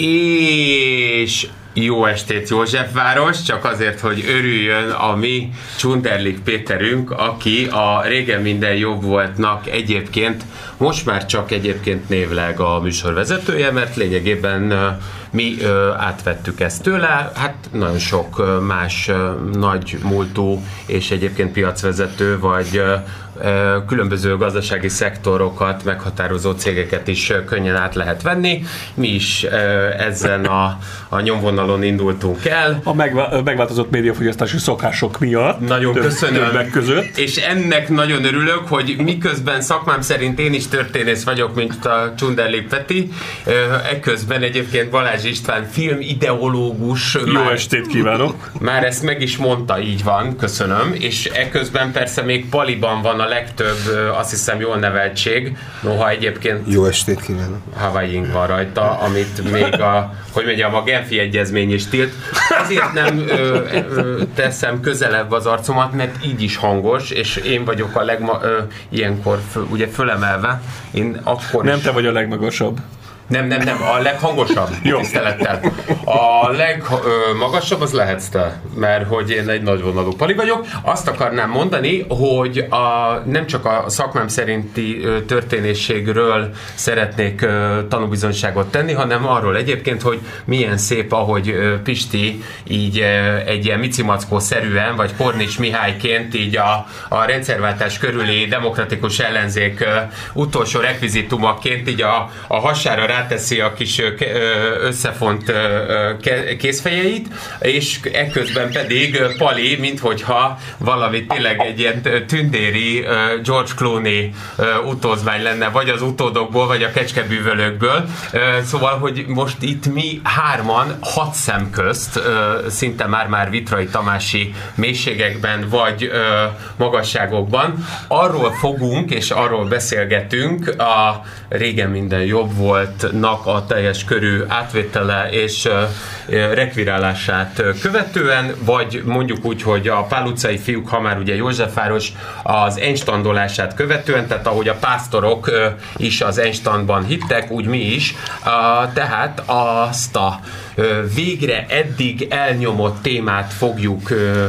És jó estét Józsefváros, csak azért, hogy örüljön a mi Csunderlik Péterünk, aki a régen minden jobb voltnak egyébként, most már csak egyébként névleg a műsorvezetője, mert lényegében mi átvettük ezt tőle, hát nagyon sok más nagy múltú és egyébként piacvezető vagy különböző gazdasági szektorokat meghatározó cégeket is könnyen át lehet venni. Mi is ezen a, a nyomvonalon indultunk el. A megvá- megváltozott médiafogyasztási szokások miatt. Nagyon több, köszönöm. Többek között. És ennek nagyon örülök, hogy miközben szakmám szerint én is történész vagyok, mint a Csunderli Peti, ekközben egyébként Balázs István filmideológus. Jó már, estét kívánok! Már ezt meg is mondta, így van, köszönöm. És ekközben persze még Paliban van a legtöbb, azt hiszem, jól neveltség, noha egyébként... Jó estét kívánok! hawaii van rajta, amit még a, hogy mondjam, a Genfi egyezmény is tilt. Ezért nem ö, ö, teszem közelebb az arcomat, mert így is hangos, és én vagyok a legma, ö, ilyenkor fő, ugye fölemelve. Én akkor nem is, te vagy a legmagasabb. Nem, nem, nem, a leghangosabb Jó. tisztelettel. A legmagasabb az lehetsz te, mert hogy én egy nagyvonalú pali vagyok. Azt akarnám mondani, hogy a, nem csak a szakmám szerinti ö, történésségről szeretnék tanúbizonyságot tenni, hanem arról egyébként, hogy milyen szép, ahogy Pisti így egy ilyen micimackó-szerűen, vagy Kornics Mihályként így a, a rendszerváltás körüli demokratikus ellenzék utolsó rekvizitumaként így a, a hasára ráteszi a kis összefont kézfejeit, és ekközben pedig Pali, minthogyha valami tényleg egy ilyen tündéri George Clooney utózmány lenne, vagy az utódokból, vagy a kecskebűvölőkből. Szóval, hogy most itt mi hárman hat szem közt, szinte már-már Vitrai Tamási mélységekben, vagy magasságokban, arról fogunk, és arról beszélgetünk, a régen minden jobb voltnak a teljes körű átvétele és rekvirálását követően, vagy mondjuk úgy, hogy a Pál utcai fiúk, ha már ugye Józsefváros, az enstandolását követően, tehát ahogy a pásztorok is az enstandban hittek, úgy mi is, tehát azt a végre eddig elnyomott témát fogjuk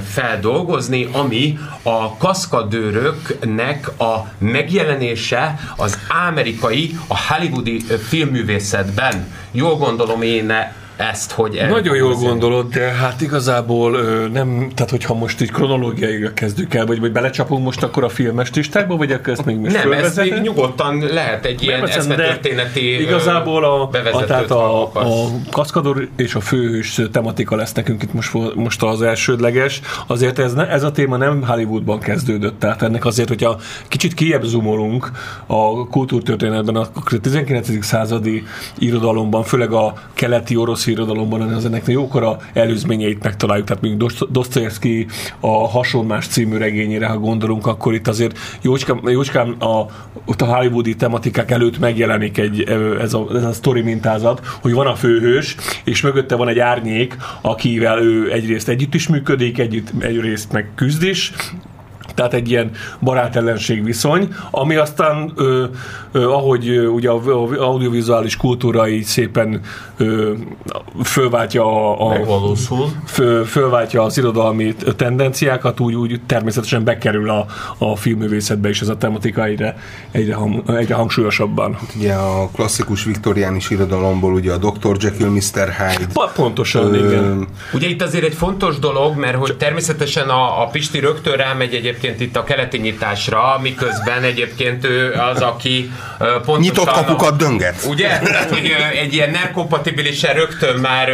feldolgozni, ami a kaszkadőröknek a megjelenése az amerikai, a hollywoodi ö, filmművészetben. Jól gondolom én ezt, hogy... el- Nagyon jól gondolod, de hát igazából ö, nem, tehát hogyha most így kronológiailag kezdjük el, vagy, vagy belecsapunk most akkor a filmes listákba, vagy akkor ezt még most Nem, ez még nyugodtan lehet egy ilyen eszmetörténeti Igazából a, a, tehát a, a kaszkador és a főhős tematika lesz nekünk itt most, most az elsődleges. Azért ez, ne, ez a téma nem Hollywoodban kezdődött, tehát ennek azért, hogyha kicsit kiebb zoomolunk a kultúrtörténetben, a 19. századi irodalomban, főleg a keleti orosz irodalomban, az ennek jókora előzményeit megtaláljuk, tehát mondjuk Dost- Dostoyevsky a Hasonlás című regényére, ha gondolunk, akkor itt azért jócskán, jócskán a, ott a hollywoodi tematikák előtt megjelenik egy, ez a, ez a sztori mintázat, hogy van a főhős, és mögötte van egy árnyék, akivel ő egyrészt együtt is működik, együtt egyrészt meg küzd is, tehát egy ilyen barátellenség viszony, ami aztán, ö, ö, ahogy ö, ugye a a audiovizuális kultúra így szépen ö, fölváltja a, a Megvalósul. föl, fölváltja az irodalmi tendenciákat, úgy, úgy természetesen bekerül a, a filmművészetbe is ez a tematika egyre, egyre, hang, egyre hangsúlyosabban. Ugye a klasszikus viktoriánus irodalomból ugye a Dr. Jekyll, Mr. Hyde. Pa- Pontosan, igen. Ugye itt azért egy fontos dolog, mert hogy természetesen a, a Pisti rögtön rámegy egyébként itt a keleti nyitásra, miközben egyébként ő az, aki pontosan... Nyitott kapukat dönget. Ugye? Tehát, hogy egy ilyen nerkompatibilisen rögtön már...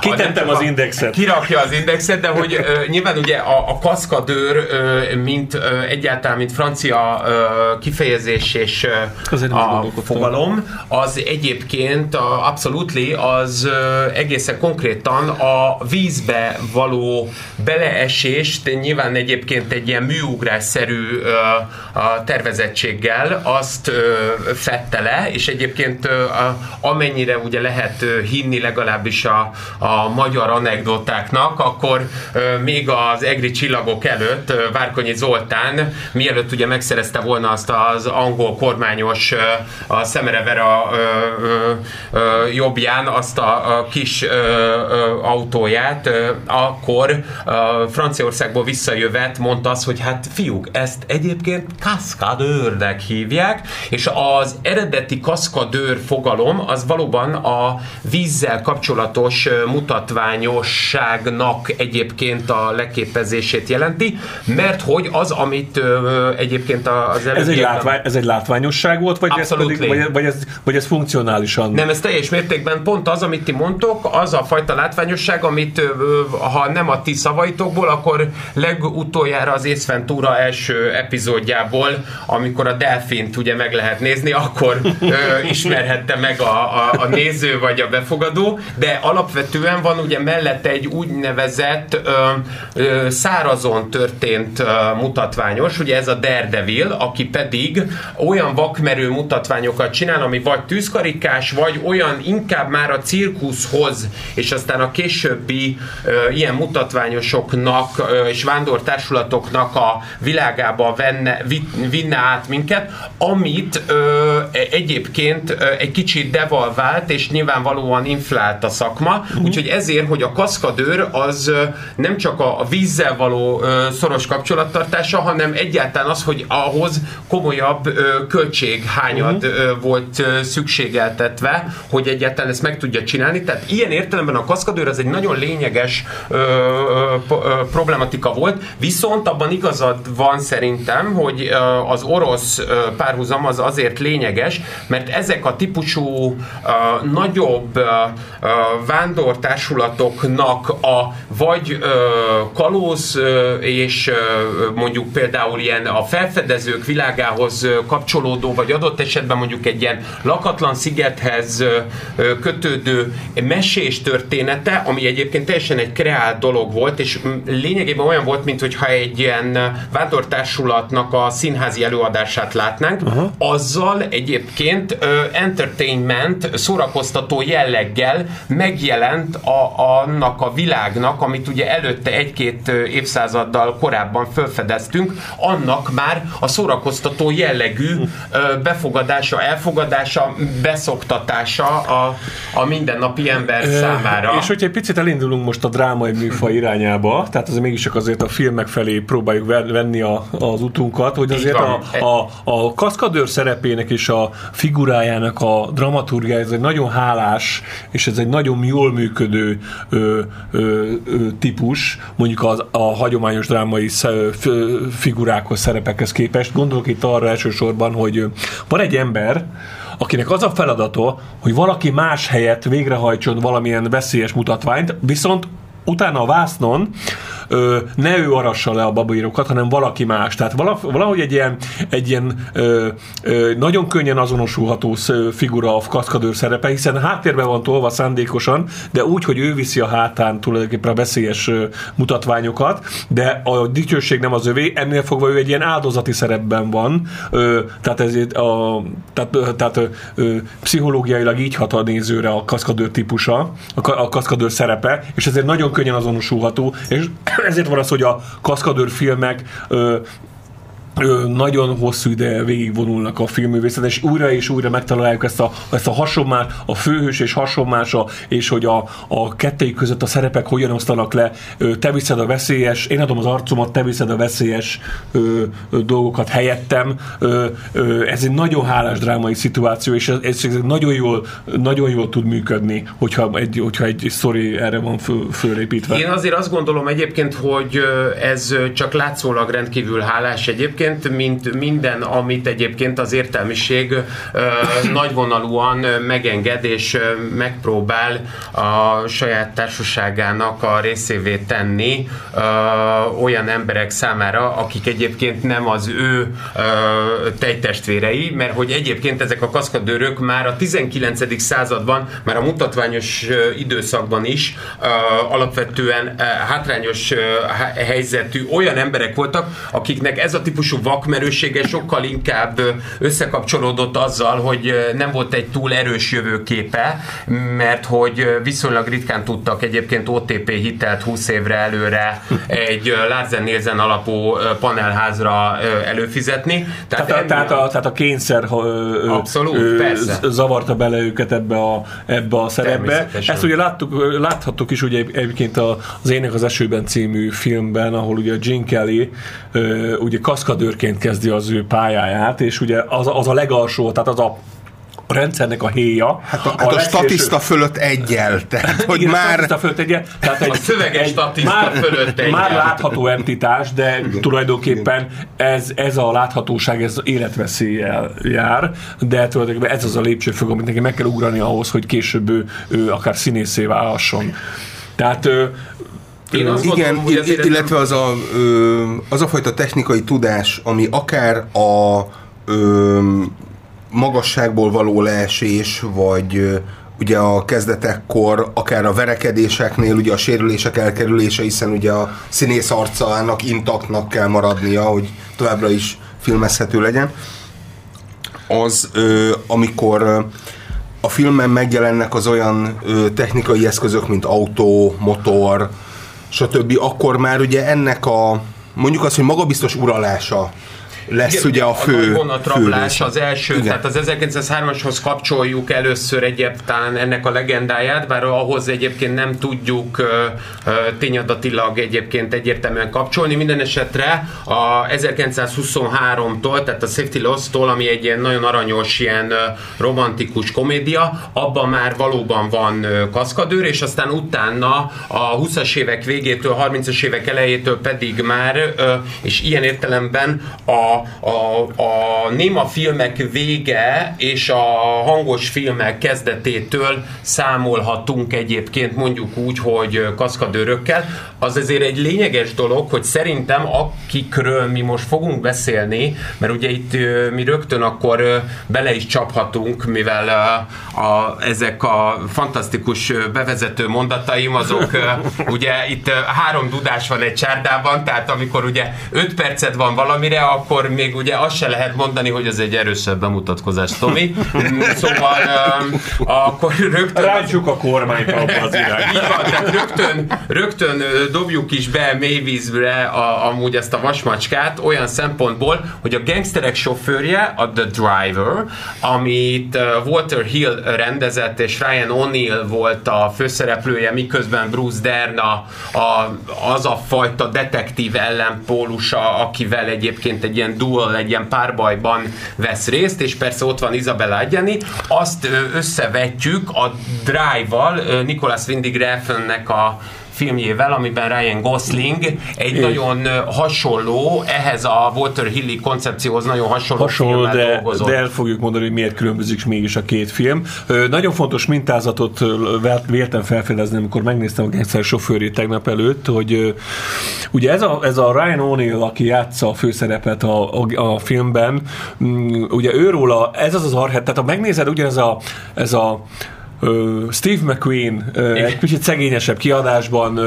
Kitettem a- az indexet. Kirakja az indexet, de hogy nyilván ugye a, a kaszkadőr, mint egyáltalán, mint francia kifejezés és nem a fogalom, az egyébként a, abszolútli, az egészen konkrétan a vízbe való beleesést, nyilván egyébként egy ilyen műugrásszerű a tervezettséggel azt fette le, és egyébként amennyire ugye lehet hinni legalábbis a, a magyar anekdotáknak, akkor még az egri csillagok előtt Várkonyi Zoltán, mielőtt ugye megszerezte volna azt az angol kormányos a Szemerevera jobbján azt a, a kis autóját, akkor Franciaországból visszajövet mondta azt, hogy hát fiúk, ezt egyébként kaszkadőrnek hívják, és az eredeti kaszkadőr fogalom az valóban a vízzel kapcsolatos mutatványosságnak egyébként a leképezését jelenti, mert hogy az, amit ö, egyébként az Ez egy, látvány, ez egy látványosság volt, vagy ez, pedig, Absolutely. vagy, vagy, ez, vagy ez funkcionálisan? Nem, ez teljes mértékben pont az, amit ti mondtok, az a fajta látványosság, amit ö, ha nem a ti szavaitokból, akkor legutoljára az Ace Ventura első epizódjából, amikor a delfint ugye meg lehet nézni, akkor ö, ismerhette meg a, a, a néző vagy a befogadó, de alapvetően van ugye mellette egy úgynevezett ö, ö, szárazon történt ö, mutatványos, ugye ez a Daredevil, aki pedig olyan vakmerő mutatványokat csinál, ami vagy tűzkarikás, vagy olyan inkább már a cirkuszhoz, és aztán a későbbi ö, ilyen mutatványosoknak ö, és vándortársulatoknak a világába venne, vi, vinne át minket, amit ö, egyébként ö, egy kicsit devalvált, és nyilvánvalóan inflált a szakma, úgyhogy ezért, hogy a kaszkadőr az nem csak a, a vízzel való ö, szoros kapcsolattartása, hanem egyáltalán az, hogy ahhoz komolyabb ö, költséghányad ö, volt ö, szükségeltetve, hogy egyáltalán ezt meg tudja csinálni. Tehát ilyen értelemben a kaszkadőr az egy nagyon lényeges ö, ö, ö, problematika volt, viszont abban igazad van szerintem, hogy az orosz párhuzam az azért lényeges, mert ezek a típusú nagyobb vándortársulatoknak a vagy kalóz és mondjuk például ilyen a felfedezők világához kapcsolódó, vagy adott esetben mondjuk egy ilyen lakatlan szigethez kötődő mesés története, ami egyébként teljesen egy kreált dolog volt, és mm, lényegében olyan volt, mintha egy ilyen vándortársulatnak a színházi előadását látnánk, uh-huh. azzal egyébként ö, entertainment, szórakoztató jelleggel megjelent a, annak a világnak, amit ugye előtte egy-két évszázaddal korábban felfedeztünk, annak már a szórakoztató jellegű ö, befogadása, elfogadása, beszoktatása a, a mindennapi ember számára. És hogyha egy picit elindulunk most a drámai műfaj irányába, tehát azért mégis csak azért a filmek felé próbáljuk ven- venni a, az utunkat, hogy azért a, a, a kaszkadőr szerepének és a figurájának a dramaturgia, ez egy nagyon hálás, és ez egy nagyon jól működő ö, ö, ö, típus, mondjuk az, a hagyományos drámai sz- figurákhoz, szerepekhez képest. Gondolok itt arra elsősorban, hogy van egy ember, akinek az a feladata, hogy valaki más helyett végrehajtson valamilyen veszélyes mutatványt, viszont utána a vásznon ö, ne ő arassa le a babírokat, hanem valaki más. Tehát vala, valahogy egy ilyen, egy ilyen ö, ö, nagyon könnyen azonosulható figura a kaszkadőr szerepe, hiszen háttérben van tolva szándékosan, de úgy, hogy ő viszi a hátán tulajdonképpen a veszélyes mutatványokat, de a dicsőség nem az övé, ennél fogva ő egy ilyen áldozati szerepben van, ö, tehát ez a, tehát, tehát ö, ö, pszichológiailag így hat a nézőre a kaszkadőr típusa, a, a kaszkadőr szerepe, és ezért nagyon könnyen azonosulható, és ezért van az, hogy a kaszkadőr filmek nagyon hosszú ide végigvonulnak a filmművészeten, és újra és újra megtaláljuk ezt a, ezt a hasonlás, a főhős és hasonlása, és hogy a, a kettőjük között a szerepek hogyan osztanak le. Te viszed a veszélyes, én adom az arcomat, te viszed a veszélyes ö, dolgokat helyettem. Ö, ö, ez egy nagyon hálás drámai szituáció, és ez, ez nagyon jól, nagyon jól tud működni, hogyha egy, hogyha egy sztori erre van föl, fölépítve. Én azért azt gondolom egyébként, hogy ez csak látszólag rendkívül hálás egyébként, egyébként, mint minden, amit egyébként az értelmiség nagyvonalúan megenged és megpróbál a saját társaságának a részévé tenni olyan emberek számára, akik egyébként nem az ő tejtestvérei, mert hogy egyébként ezek a kaszkadőrök már a 19. században, már a mutatványos időszakban is alapvetően hátrányos helyzetű olyan emberek voltak, akiknek ez a típusú vakmerősége sokkal inkább összekapcsolódott azzal, hogy nem volt egy túl erős jövőképe, mert hogy viszonylag ritkán tudtak egyébként OTP hitelt 20 évre előre egy Larsen Nielsen alapú panelházra előfizetni. Tehát, tehát, a, tehát, a, tehát a kényszer Abszolút, ö, persze. zavarta bele őket ebbe a, ebbe a szerepbe. Ezt ugye láttuk, láthattuk is ugye egyébként az Ének az esőben című filmben, ahol ugye Gene Kelly ugye kaszkadőrként kezdi az ő pályáját, és ugye az, az a legalsó, tehát az a a rendszernek a héja. Hát a, hát a, a statiszta fölött egyel. Tehát, hogy Igen, már... A fölött egyel. Tehát egy, a szöveges egy, statiszta már, fölött egyel. Már látható entitás, de Igen. tulajdonképpen ez, ez a láthatóság, ez életveszéllyel jár, de tulajdonképpen ez az a lépcsőfok, amit neki meg kell ugrani ahhoz, hogy később ő, ő akár színészé válhasson. Tehát én azt Igen, mondom, hogy illetve az a, az a fajta technikai tudás, ami akár a ö, magasságból való leesés, vagy ugye a kezdetekkor, akár a verekedéseknél, ugye a sérülések elkerülése, hiszen ugye a színész arcának intaktnak kell maradnia, hogy továbbra is filmezhető legyen. Az, ö, amikor a filmben megjelennek az olyan ö, technikai eszközök, mint autó, motor, stb., akkor már ugye ennek a mondjuk az, hogy magabiztos uralása lesz Igen, ugye a fő A vonatrablás az első, Igen. tehát az 1903-ashoz kapcsoljuk először egyáltalán ennek a legendáját, bár ahhoz egyébként nem tudjuk uh, tényadatilag egyébként egyértelműen kapcsolni. Minden esetre a 1923-tól, tehát a Safety Loss-tól, ami egy ilyen nagyon aranyos, ilyen romantikus komédia, abban már valóban van kaszkadőr, és aztán utána a 20-as évek végétől, 30-as évek elejétől pedig már, és ilyen értelemben a a, a néma filmek vége és a hangos filmek kezdetétől számolhatunk egyébként mondjuk úgy, hogy kaszkadőrökkel. Az ezért egy lényeges dolog, hogy szerintem akikről mi most fogunk beszélni, mert ugye itt mi rögtön akkor bele is csaphatunk, mivel a, a, ezek a fantasztikus bevezető mondataim, azok ugye itt három dudás van egy csárdában, tehát amikor ugye öt percet van valamire, akkor akkor még ugye azt se lehet mondani, hogy ez egy erősebb bemutatkozás, Tomi. Szóval uh, akkor rögtön... Rácsuk a kormányt abba az irányba. Így van, tehát rögtön, rögtön dobjuk is be mélyvízre a, amúgy ezt a vasmacskát olyan szempontból, hogy a gangsterek sofőrje, a The Driver, amit Walter Hill rendezett, és Ryan O'Neill volt a főszereplője, miközben Bruce Dern a, a, az a fajta detektív ellenpólusa, akivel egyébként egy ilyen duel, egy ilyen párbajban vesz részt, és persze ott van Isabella Adjani, azt összevetjük a Drive-val, Nicholas Windig Refnnek a filmjével, amiben Ryan Gosling egy é. nagyon hasonló, ehhez a Walter Hilly koncepcióhoz nagyon hasonló, hasonló de, dolgozott. de el fogjuk mondani, hogy miért különbözik mégis a két film. Nagyon fontos mintázatot véltem felfedezni, amikor megnéztem a Gangster sofőrét tegnap előtt, hogy ugye ez a, ez a Ryan O'Neill, aki játsza a főszerepet a, a, a filmben, mm, ugye őróla, ez az az arhet, tehát ha megnézed ugyanez a, ez a Steve McQueen egy kicsit szegényesebb kiadásban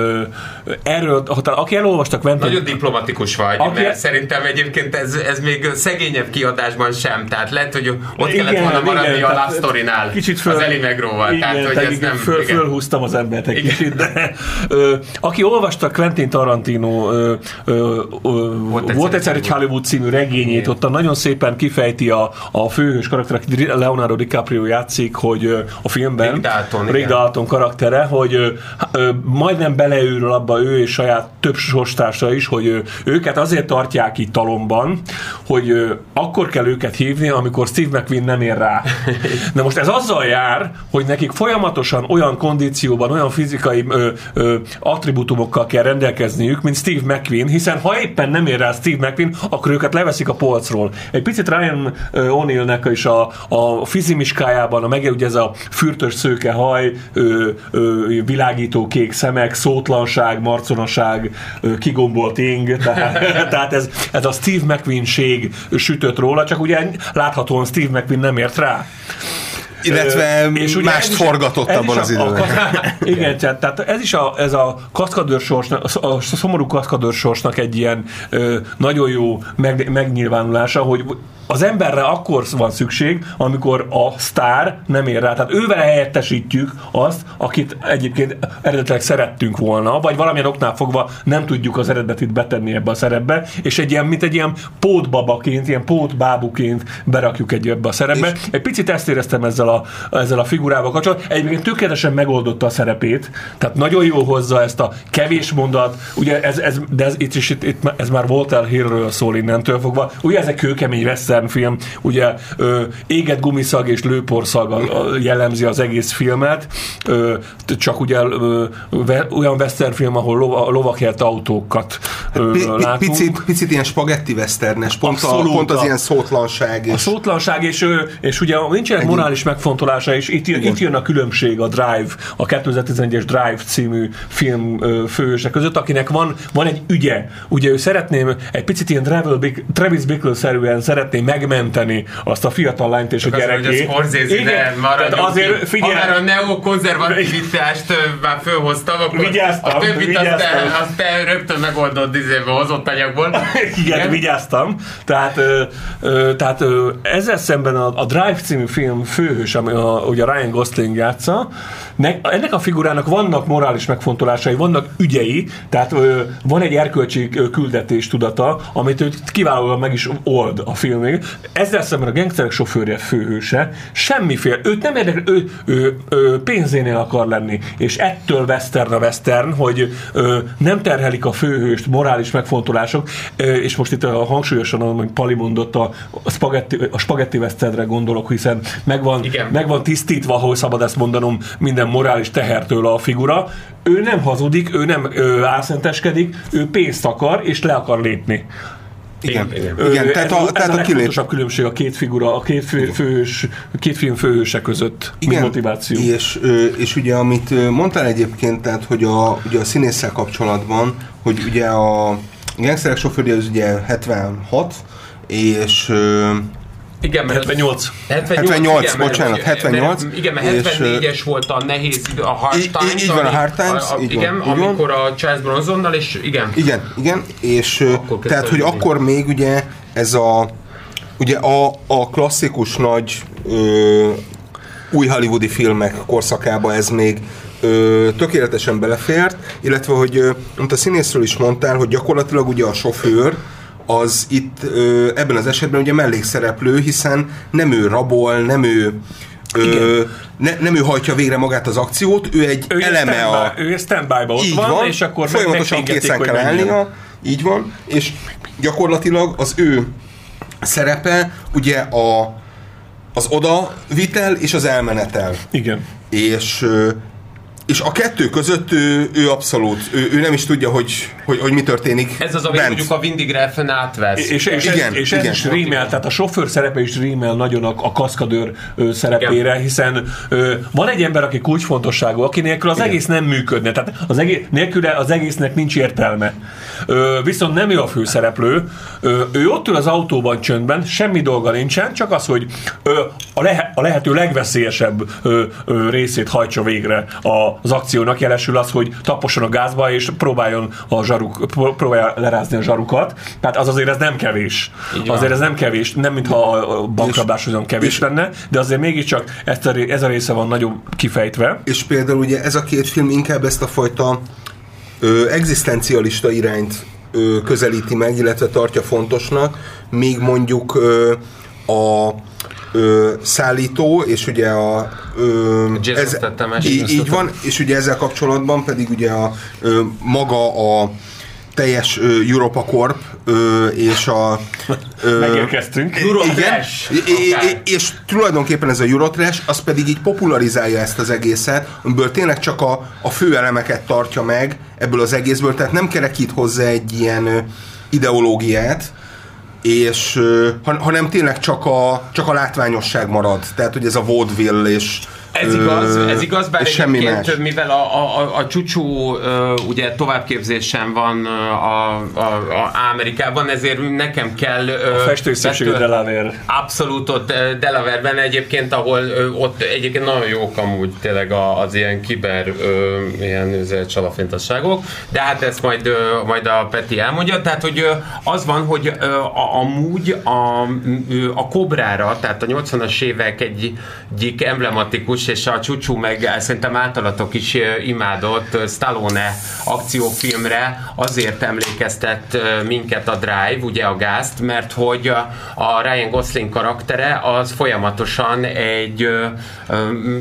erről, aki elolvasta Quentin... Nagyon diplomatikus vagy, aki... mert szerintem egyébként ez, ez még szegényebb kiadásban sem, tehát lehet, hogy ott igen, kellett volna maradni igen, a Love Story-nál, kicsit föl, az Eli Megróval, igen, tehát hogy ez nem... Föl, igen. Fölhúztam az embert egy igen. kicsit, de ö, aki olvasta Quentin Tarantino ö, ö, ö, volt, volt egyszer egy Hollywood című regényét, ott nagyon szépen kifejti a, a főhős karakter, Leonardo DiCaprio játszik, hogy a filmben filmben, Rick Dalton, Rick Dalton karaktere, hogy ö, ö, majdnem beleőrül abba ő és saját több sorstársa is, hogy ö, őket azért tartják itt talomban, hogy ö, akkor kell őket hívni, amikor Steve McQueen nem ér rá. Na most ez azzal jár, hogy nekik folyamatosan olyan kondícióban, olyan fizikai ö, ö, attribútumokkal kell rendelkezniük, mint Steve McQueen, hiszen ha éppen nem ér rá Steve McQueen, akkor őket leveszik a polcról. Egy picit Ryan O'Neillnek is a, a fizimiskájában, a meg ugye ez a fürtös szőke haj, ö, ö, világító kék szemek, szótlanság, marconaság, ö, kigombolt ing, tehát, tehát ez, ez a Steve McQueen-ség sütött róla, csak ugye láthatóan Steve McQueen nem ért rá. Illetve és ugye mást forgatott abban az időben. Igen, tehát ez is a, ez a kaszkadőrsorsnak, a szomorú kaszkadőrsorsnak egy ilyen ö, nagyon jó meg, megnyilvánulása, hogy az emberre akkor van szükség, amikor a sztár nem ér rá. Tehát ővel helyettesítjük azt, akit egyébként eredetileg szerettünk volna, vagy valamilyen oknál fogva nem tudjuk az eredetit betenni ebbe a szerepbe, és egy ilyen, mint egy ilyen pótbabaként, ilyen pótbábuként berakjuk egy ebbe a szerepbe. És egy picit ezt éreztem ezzel a, ezzel a figurával kapcsolatban. Egyébként tökéletesen megoldotta a szerepét, tehát nagyon jó hozza ezt a kevés mondat, ugye ez, ez de ez, itt, is, itt, itt, ez már volt el hírről szól innentől fogva. Ugye ez egy kőkemény veszter film, ugye ö, éget gumiszag és lőporszag jellemzi az egész filmet, ö, csak ugye ö, ve, olyan western film, ahol lova, lovakért autókat ö, látunk. Picit, picit ilyen spagetti westernes, pont, a, pont az ilyen szótlanság. És... A szótlanság, és, és ugye nincsenek Egy... morális megfontolása, és itt, itt jön a különbség a Drive, a 2011-es Drive című film főhőse között, akinek van, van egy ügye. Ugye ő szeretném egy picit ilyen Travis Bickle-szerűen szeretné meg megmenteni azt a fiatal lányt és Csak a gyerekét. Az, hogy Igen, tehát azért figyelj. Ha már a neokonzervativitást már fölhoztam, akkor vigyáztam, a többit vigyáztam. Azt, te, azt te rögtön megoldod izébe hozott anyagból. Igen, Igen, vigyáztam. Tehát, ö, ö, tehát ö, ezzel szemben a, a Drive című film főhős, ami a, ugye Ryan Gosling játsza, ne, ennek a figurának vannak morális megfontolásai, vannak ügyei, tehát ö, van egy erkölcsi küldetés tudata, amit ő kiválóan meg is old a filmig. Ezzel szemben a gangsterek sofőrje főhőse, semmiféle, őt nem érdekel, ő, ő, ő pénzénél akar lenni, és ettől western a western, hogy ö, nem terhelik a főhőst morális megfontolások, ö, és most itt a hangsúlyosan, ahogy Pali mondott, a, a spagetti, a spagetti westernre gondolok, hiszen megvan, megvan tisztítva, ahol szabad ezt mondanom, minden morális tehertől a figura. Ő nem hazudik, ő nem ő álszenteskedik, ő pénzt akar, és le akar lépni. Igen, igen. igen. igen tehát a, tehát a, a kilép... különbség a két figura, a két, fő, főhős, két film főhőse között. Igen, motiváció. És, és ugye, amit mondtál egyébként, tehát, hogy a, ugye a színésszel kapcsolatban, hogy ugye a gangsterek sofőrje az ugye 76, és igen, mert 78. 78, 78 igen, bocsánat, 78. Mert, igen, mert 74-es volt a nehéz idő, a Hard Times. Így, így van, a Hard Times. A, a, így igen, van, amikor van. a Charles Bronsonnal, és igen. Igen, igen, és tehát, hogy akkor még ugye ez a ugye a, a klasszikus nagy ö, új hollywoodi filmek korszakába ez még ö, tökéletesen belefért, illetve, hogy ö, mint a színészről is mondtál, hogy gyakorlatilag ugye a sofőr, az itt ö, ebben az esetben ugye mellékszereplő, hiszen nem ő rabol, nem ő Ö, ne, nem ő hajtja végre magát az akciót, ő egy ő eleme stand a... Ő standby-ba ott van, van, és akkor folyamatosan készen kell állnia, így van, és gyakorlatilag az ő szerepe ugye a, az oda vitel és az elmenetel. Igen. És és a kettő között ő, ő abszolút, ő, ő nem is tudja, hogy, hogy, hogy mi történik. Ez az, amit mondjuk a Windig Refn átvesz. És, és, igen, ez, és igen. ez is rímel, tehát a sofőr szerepe is rímel nagyon a, a kaszkadőr ö, szerepére, igen. hiszen ö, van egy ember, aki kulcsfontosságú, aki nélkül az igen. egész nem működne, tehát az egész, nélküle az egésznek nincs értelme. Ö, viszont nem ő a főszereplő, ö, ő ott ül az autóban csöndben, semmi dolga nincsen, csak az, hogy ö, a, lehe, a lehető legveszélyesebb ö, ö, részét hajtsa végre a, az akciónak jelesül az, hogy taposson a gázba, és próbáljon a zsaruk, próbálja lerázni a zsarukat. Tehát az azért ez nem kevés. Azért ez nem kevés, nem mintha a bankrablás olyan kevés és, lenne, de azért mégiscsak ezt a, ez a része van nagyon kifejtve. És például ugye ez a két film inkább ezt a fajta ö, egzisztencialista irányt ö, közelíti meg, illetve tartja fontosnak, még mondjuk ö, a ö, szállító, és ugye a ö, ez, így, így van, és ugye ezzel kapcsolatban pedig ugye a ö, maga a teljes uh, Europa Corp uh, és a... Uh, Megérkeztünk. Igen, és, és tulajdonképpen ez a Eurotrash, az pedig így popularizálja ezt az egészet, amiből tényleg csak a, a fő elemeket tartja meg ebből az egészből, tehát nem kerekít hozzá egy ilyen ideológiát, és uh, hanem tényleg csak a, csak a látványosság marad. Tehát, hogy ez a vaudeville és ez igaz, ez igaz, bár semmi más. mivel a, a, a csúcsú ugye továbbképzésen van a, a, a Amerikában, ezért nekem kell... A festőszépségű Delaware. Abszolút ott Delaware-ben egyébként, ahol ott egyébként nagyon jók amúgy tényleg az ilyen kiber ilyen csalafintosságok, de hát ezt majd, majd a Peti elmondja, tehát hogy az van, hogy amúgy a, a Kobrára, tehát a 80-as évek egy, egyik emblematikus és a Csúcsú meg szerintem általatok is imádott Stallone akciófilmre azért emlékeztet minket a Drive, ugye a gázt, mert hogy a Ryan Gosling karaktere az folyamatosan egy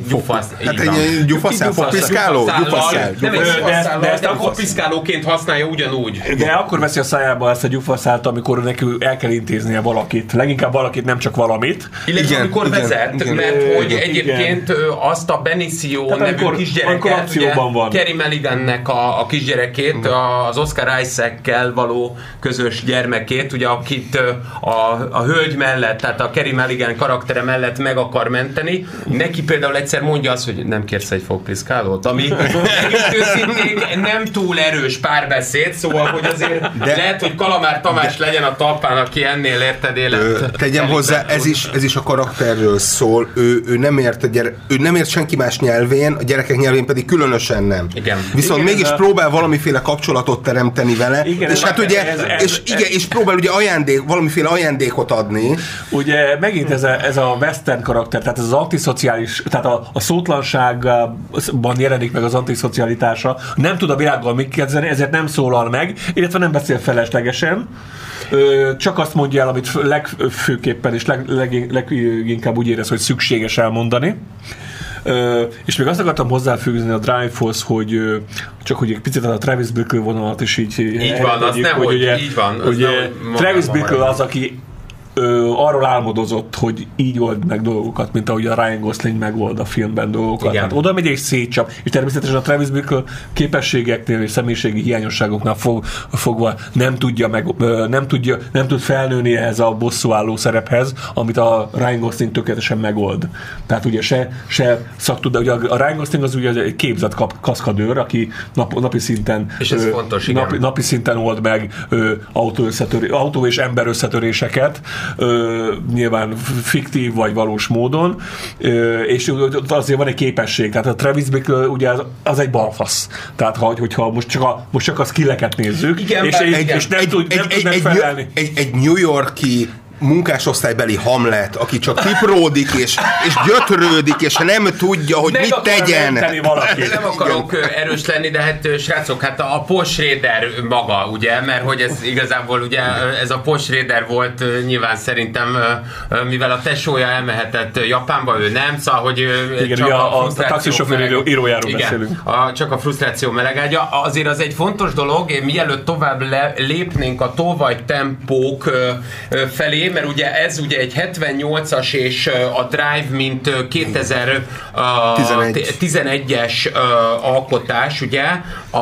gyufasz... Hát egy gyufaszál, fopiszkáló? Gyufaszál. Nem egy gyufaszál, de ezt a fopiszkálóként használja ugyanúgy. De akkor veszi a szájába ezt a gyufaszált, amikor neki el kell intéznie valakit. Leginkább valakit, nem csak valamit. Illetve amikor vezet, mert hogy egyébként azt a Benicio Tehát nevű amikor, kisgyereket, ugye, van. Kerry Mulligannek a, a kisgyerekét, mm. az Oscar Isaac-kel való közös gyermekét, ugye akit a, a hölgy mellett, tehát a Kerry Mulligan karaktere mellett meg akar menteni. Neki például egyszer mondja azt, hogy nem kérsz egy fogpiszkálót, ami őszintén nem túl erős párbeszéd, szóval, hogy azért De... lehet, hogy Kalamár Tamás De... legyen a talpán, aki ennél érted élet. Tegyem hozzá, ez is, ez is a karakterről szól. Ő, ő nem ért, a gyere, ő nem ért senki más nyelvén, a gyerekek nyelvén pedig különösen nem. Igen. Viszont igen, mégis a... próbál valamiféle kapcsolatot teremteni vele, igen, és hát ugye, ez, ez, és, igen, és próbál ugye ajándék, valamiféle ajándékot adni. Ugye megint ez a, ez a western karakter, tehát ez az antiszociális, tehát a, a szótlanságban jelenik meg az antiszocialitása, nem tud a világgal mit kezdeni, ezért nem szólal meg, illetve nem beszél feleslegesen, csak azt mondja el, amit legfőképpen és leg, leg, leginkább úgy érez, hogy szükséges elmondani. És még azt akartam hozzáfűzni a Drive-hoz, hogy csak hogy egy picit a Travis Bickle vonalat is így Így van, az nem, hogy, hogy ugye, így van. Ugye, Travis Bickle az, aki ö, arról álmodozott, hogy így old meg dolgokat, mint ahogy a Ryan Gosling megold a filmben dolgokat. Igen. Hát oda megy és szétcsap, és természetesen a Travis Bickle képességeknél és személyiségi hiányosságoknál fog, fogva nem tudja, meg, ö, nem, tudja, nem tud felnőni ehhez a bosszúálló szerephez, amit a Ryan Gosling tökéletesen megold. Tehát ugye se, se szaktud, de ugye a Ryan Gosling az ugye egy képzett kap, kaszkadőr, aki nap, napi szinten és ez ö, fontos, napi, napi szinten old meg ö, autó, autó és ember összetöréseket, ö, nyilván fiktív vagy valós módon, ö, és azért van egy képesség, tehát a Travis Bickle ugye az, az egy balfasz. Tehát ha, hogyha most csak a, most csak a skilleket nézzük, igen, és, egy, és nem, egy, tud, nem egy, tud. Egy, egy, egy New Yorki munkásosztálybeli Hamlet, aki csak kipródik és, és gyötrődik, és nem tudja, hogy Meg mit tegyen. Nem akarok Igen. erős lenni, de hát srácok, hát a Paul Schrader maga, ugye, mert hogy ez igazából ugye ez a Paul Schrader volt nyilván szerintem, mivel a tesója elmehetett Japánba, ő nem, szóval, hogy Igen, csak a, a, a taxisofőr írójáról Igen, beszélünk. A, csak a frusztráció melegágya. Azért az egy fontos dolog, mielőtt tovább le, lépnénk a tolvaj tempók felé, mert ugye ez ugye egy 78-as és a Drive, mint 2011-es alkotás, ugye, a,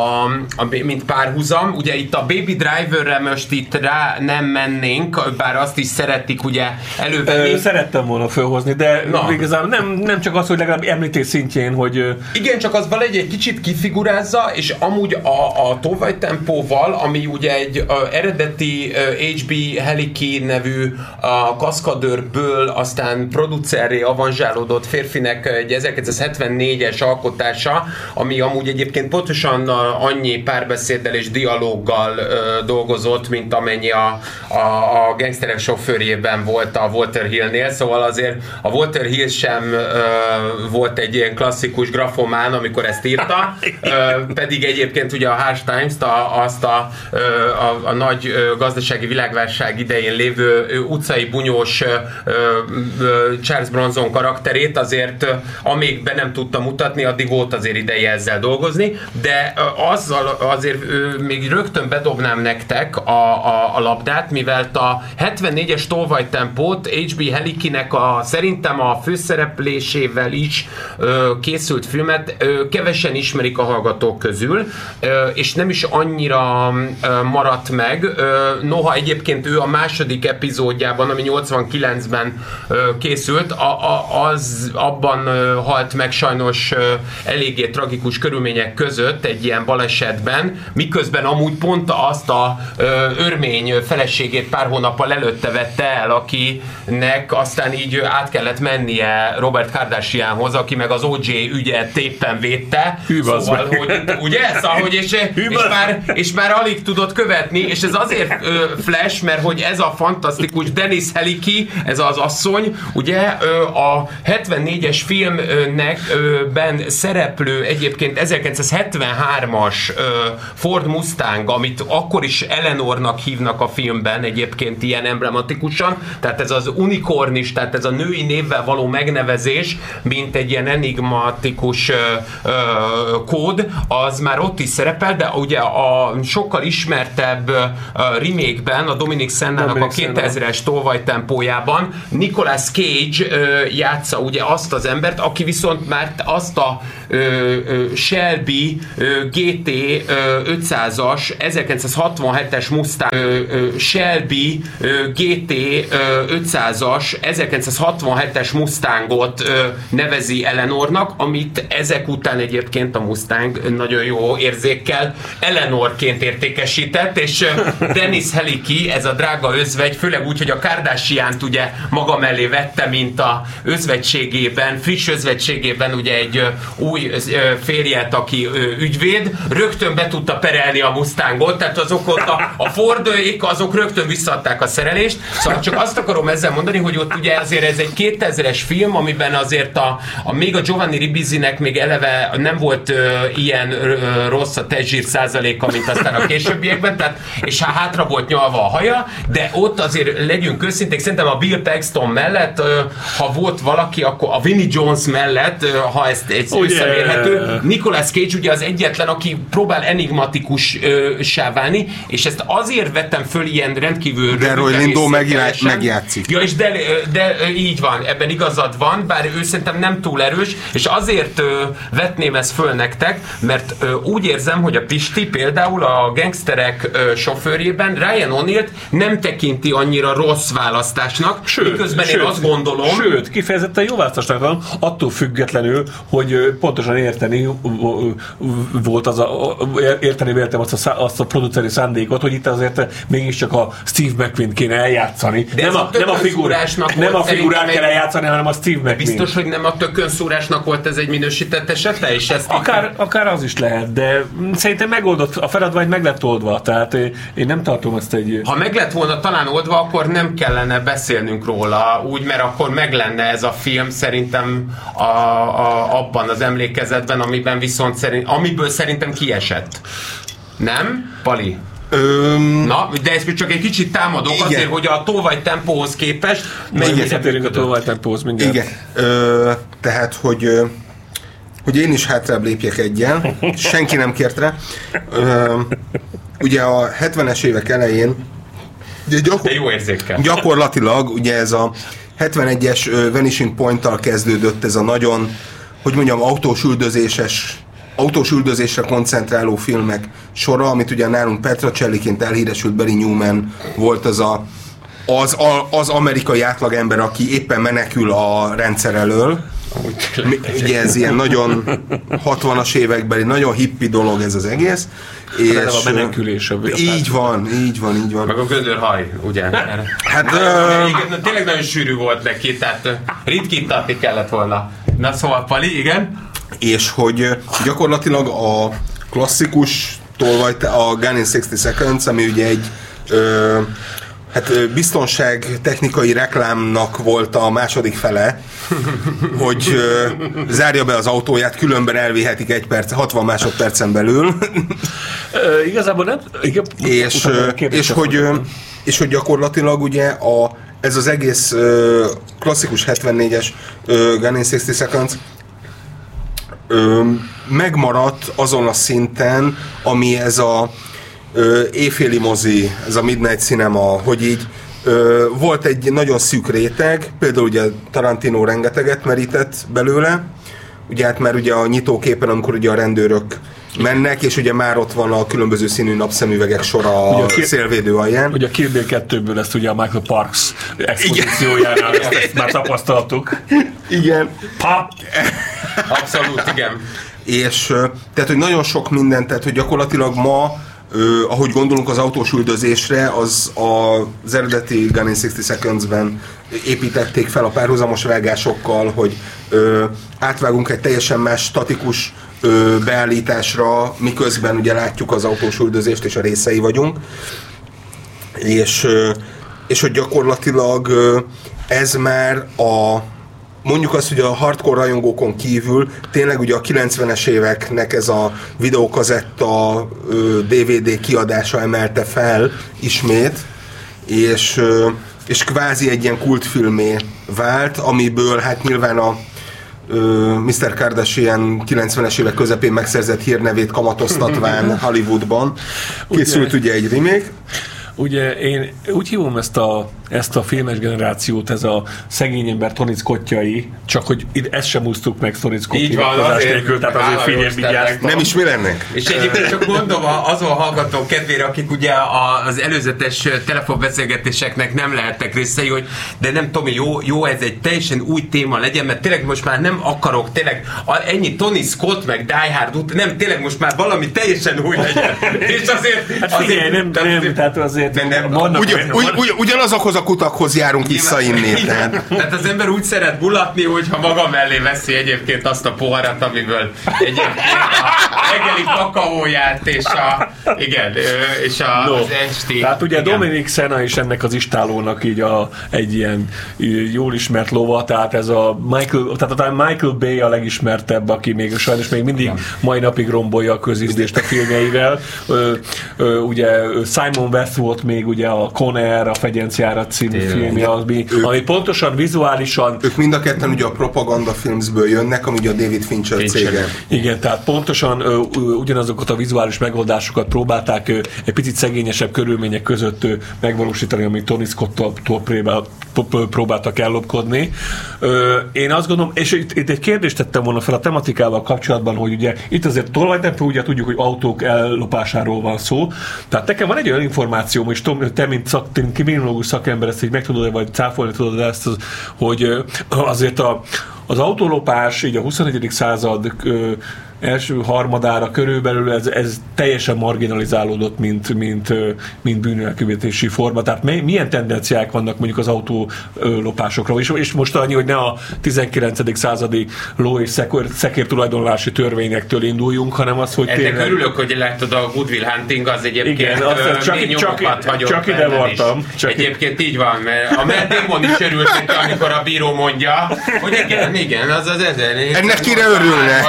a, mint párhuzam. Ugye itt a Baby Driverre most itt rá nem mennénk, bár azt is szeretik ugye elővenni. Ö, szerettem volna fölhozni, de Na. igazából nem, nem csak az, hogy legalább említés szintjén, hogy... Igen, csak az valahogy egy kicsit kifigurázza, és amúgy a, a Tolvaj tempóval, ami ugye egy a, eredeti HB Heliki nevű a kaszkadőrből aztán producerré avanzsálódott férfinek egy 1974-es alkotása, ami amúgy egyébként pontosan annyi párbeszéddel és dialóggal dolgozott, mint amennyi a, a, a gangsterek sofőrjében volt a Walter Hillnél, szóval azért a Walter Hill sem ö, volt egy ilyen klasszikus grafomán, amikor ezt írta, ö, pedig egyébként ugye a Harsh Times-t, a, azt a, a, a, a nagy gazdasági világválság idején lévő utcai bunyós ö, ö, Charles Bronson karakterét azért, amíg be nem tudta mutatni, addig volt azért ideje ezzel dolgozni, de azzal azért még rögtön bedobnám nektek a, a, a labdát, mivel a 74-es tolvajtempót HB Helikinek a, szerintem a főszereplésével is ö, készült filmet ö, kevesen ismerik a hallgatók közül, ö, és nem is annyira ö, maradt meg, ö, noha egyébként ő a második epizódjában, ami 89-ben ö, készült, a, a, az abban ö, halt meg sajnos ö, eléggé tragikus körülmények között egy ilyen ilyen balesetben, miközben amúgy pont azt a ö, örmény feleségét pár hónappal előtte vette el, akinek aztán így át kellett mennie Robert Kardashianhoz, aki meg az OJ ügyet éppen védte. Hű, szóval, meg. hogy, ugye? Szóval, hogy és, és, már, és már alig tudott követni, és ez azért ö, flash, mert hogy ez a fantasztikus Dennis Heliki, ez az asszony, ugye ö, a 74-es filmnek ö, ben szereplő egyébként 1973 3-as Ford Mustang, amit akkor is Eleanornak hívnak a filmben egyébként ilyen emblematikusan, tehát ez az unikornis, tehát ez a női névvel való megnevezés, mint egy ilyen enigmatikus kód, az már ott is szerepel, de ugye a sokkal ismertebb remake-ben, a Dominic Sennának a 2000-es tolvaj tempójában Nicolas Cage játsza ugye azt az embert, aki viszont már azt a Shelby ö, GT ö, 500-as 1967-es Mustang Shelby GT ö, 500-as 1967-es Mustangot nevezi Eleanornak, amit ezek után egyébként a Mustang nagyon jó érzékkel Eleanorként értékesített, és Dennis Heliki, ez a drága özvegy, főleg úgy, hogy a Kardashian ugye maga mellé vette, mint a özvegységében, friss özvegységében ugye egy új férjet, aki ö, ügyvéd, rögtön be tudta perelni a Mustangot, tehát azok ott a, a Fordőik, azok rögtön visszaadták a szerelést, szóval csak azt akarom ezzel mondani, hogy ott ugye azért ez egy 2000-es film, amiben azért a, a még a Giovanni Ribisinek még eleve nem volt ö, ilyen ö, rossz a testzsír százaléka, mint aztán a későbbiekben, tehát, és hát hátra volt nyalva a haja, de ott azért legyünk őszinték, szerintem a Bill Paxton mellett, ö, ha volt valaki, akkor a Vinnie Jones mellett, ö, ha ezt egy összemérhető, Nicolas Cage ugye az egyetlen, aki próbál enigmatikussá válni, és ezt azért vettem föl ilyen rendkívül De Roy és megjá- megjátszik. Ja, és de, de így van, ebben igazad van, bár ő szerintem nem túl erős, és azért vetném ezt föl nektek, mert úgy érzem, hogy a Pisti például a gangsterek sofőrjében Ryan O'Neill nem tekinti annyira rossz választásnak, Sőt, miközben sőt, én azt gondolom, Sőt, kifejezetten jó választásnak van, attól függetlenül, hogy pontosan érteni ö, volt az a, érteni véltem azt a, azt a produceri szándékot, hogy itt azért mégiscsak a Steve McQueen kéne eljátszani. De nem a a, nem a, tökönszúrásnak nem a figurát kell eljátszani, hanem a Steve McQueen. biztos, hogy nem a tökönszúrásnak volt ez egy minősített esete, és ezt Akár, akár az is lehet, de szerintem megoldott, a feladvány meg lett oldva, tehát eh, én nem tartom ezt egy... Ha meg lett volna talán oldva, akkor nem kellene beszélnünk róla, úgy, mert akkor meg lenne ez a film szerintem a, a, abban az emlékezetben, amiben viszont szerint, amiből szerintem kiesett. Nem? Pali? Öm, Na, de ezt csak egy kicsit támadok Igen. azért, hogy a tolvaj tempóhoz képest mennyire visszatérünk a működött. tolvajtempóhoz mindjárt. igen. Ö, tehát, hogy hogy én is hátrább lépjek egyen, senki nem kért rá. Ö, ugye a 70-es évek elején ugye gyakor- jó érzékkel. gyakorlatilag ugye ez a 71-es ö, Vanishing Point-tal kezdődött ez a nagyon, hogy mondjam, autós üldözéses autós üldözésre koncentráló filmek sora, amit ugye nálunk Petra Cselliként elhíresült Barry Newman volt az a az, a, az amerikai átlagember, aki éppen menekül a rendszer elől. Ugye ez ilyen nagyon 60-as évekbeli, nagyon hippi dolog ez az egész. Eleve a És, menekülés a- a így van, így van, így van. Meg a gödörhaj, ugye? Hát, Na, ö, igen, tényleg nagyon sűrű volt neki, tehát ritkítatni kellett volna. Na szóval, Pali, igen? És hogy gyakorlatilag a klasszikus tolvaj, a Gun in 60 Seconds, ami ugye egy ö, hát biztonság technikai reklámnak volt a második fele, hogy ö, zárja be az autóját, különben elvihetik egy perc, 60 másodpercen belül, Ö, igazából nem... Igen, és, és, hogy, ö, és hogy gyakorlatilag ugye a ez az egész ö, klasszikus 74-es ö, Gun in 60 Seconds ö, megmaradt azon a szinten, ami ez a ö, éjféli mozi, ez a Midnight Cinema, hogy így ö, volt egy nagyon szűk réteg, például ugye Tarantino rengeteget merített belőle, ugye hát mert ugye a nyitóképen, amikor ugye a rendőrök mennek, és ugye már ott van a különböző színű napszemüvegek sora a, a ki, szélvédő alján. Ugye a Kill Bill 2-ből ezt ugye a Michael Parks expozíciójánál ezt, ezt már tapasztaltuk. Igen. Pap! Abszolút, igen. És tehát, hogy nagyon sok minden, tehát, hogy gyakorlatilag ma Ö, ahogy gondolunk az autós üldözésre, az a, az eredeti Gun in 60 Seconds-ben építették fel a párhuzamos vágásokkal, hogy ö, átvágunk egy teljesen más statikus ö, beállításra, miközben ugye látjuk az autós üldözést és a részei vagyunk. És, ö, és hogy gyakorlatilag ö, ez már a mondjuk azt, hogy a hardcore rajongókon kívül tényleg ugye a 90-es éveknek ez a videókazetta DVD kiadása emelte fel ismét, és, és kvázi egy ilyen kultfilmé vált, amiből hát nyilván a Mr. Kardashian 90-es évek közepén megszerzett hírnevét kamatoztatván Hollywoodban. Készült ugye, ugye egy remake. Ugye én úgy hívom ezt a ezt a filmes generációt, ez a szegény ember Tony Scottjai, csak hogy itt ezt sem úsztuk meg azért, nélkül, tehát azért figyelj. Nem is mi lennek. És egyébként csak mondom azon hallgatók kedvére, akik ugye az előzetes telefonbeszélgetéseknek nem lehettek részei, hogy de nem Tomi, jó, jó ez egy teljesen új téma legyen, mert tényleg most már nem akarok, tényleg ennyi Tony Scott meg Die Hard út, nem, tényleg most már valami teljesen új legyen. És azért... Hát figyelj, azért, nem, nem, tehát azért... Nem, nem, ugyan, ugy, ugy, ugyanazokhoz a kutakhoz járunk visszainni. Tehát. tehát az ember úgy szeret bulatni, hogyha maga mellé veszi egyébként azt a poharat, amiből egyébként a reggeli kakaóját és a, igen, és a, no. az esti. Tehát ugye igen. Dominik Sena is ennek az istálónak így a, egy ilyen jól ismert lova, tehát ez a Michael, tehát a Michael Bay a legismertebb, aki még sajnos még mindig igen. mai napig rombolja a közízdést a filmjeivel. Ö, ö, ugye Simon West volt még ugye a Conair, a Fegyenciára című Tényleg. filmje, ami, ők, ami pontosan vizuálisan... Ők mind a ketten ugye a propaganda filmsből jönnek, ami ugye a David Fincher, Fincher. cége. Igen, tehát pontosan ö, ugyanazokat a vizuális megoldásokat próbálták ö, egy picit szegényesebb körülmények között ö, megvalósítani, amit Tony Scott-tól próbáltak ellopkodni. Ö, én azt gondolom, és itt, itt egy kérdést tettem volna fel a tematikával kapcsolatban, hogy ugye itt azért tolvajtempő, ugye tudjuk, hogy autók ellopásáról van szó. Tehát nekem van egy olyan információ, és Tom, te, mint szak, kriminológus szakember, ezt így meg tudod vagy cáfolni tudod ezt, hogy azért a, az autólopás így a 21. század első harmadára körülbelül ez, ez teljesen marginalizálódott, mint, mint, mint bűnelkövetési forma. Tehát milyen tendenciák vannak mondjuk az autólopásokra? És, és most annyi, hogy ne a 19. századi ló és szekér, szekér tulajdonlási törvényektől induljunk, hanem az, hogy Ennek tényleg... örülök, hogy látod a Goodwill Hunting, az egyébként Igen, azt, csak, csak, csak, csak ide voltam. Csak egyébként így van, mert a Matt Damon is örült, amikor a bíró mondja, hogy igen, igen, az az ezer. Ennek kire örülne?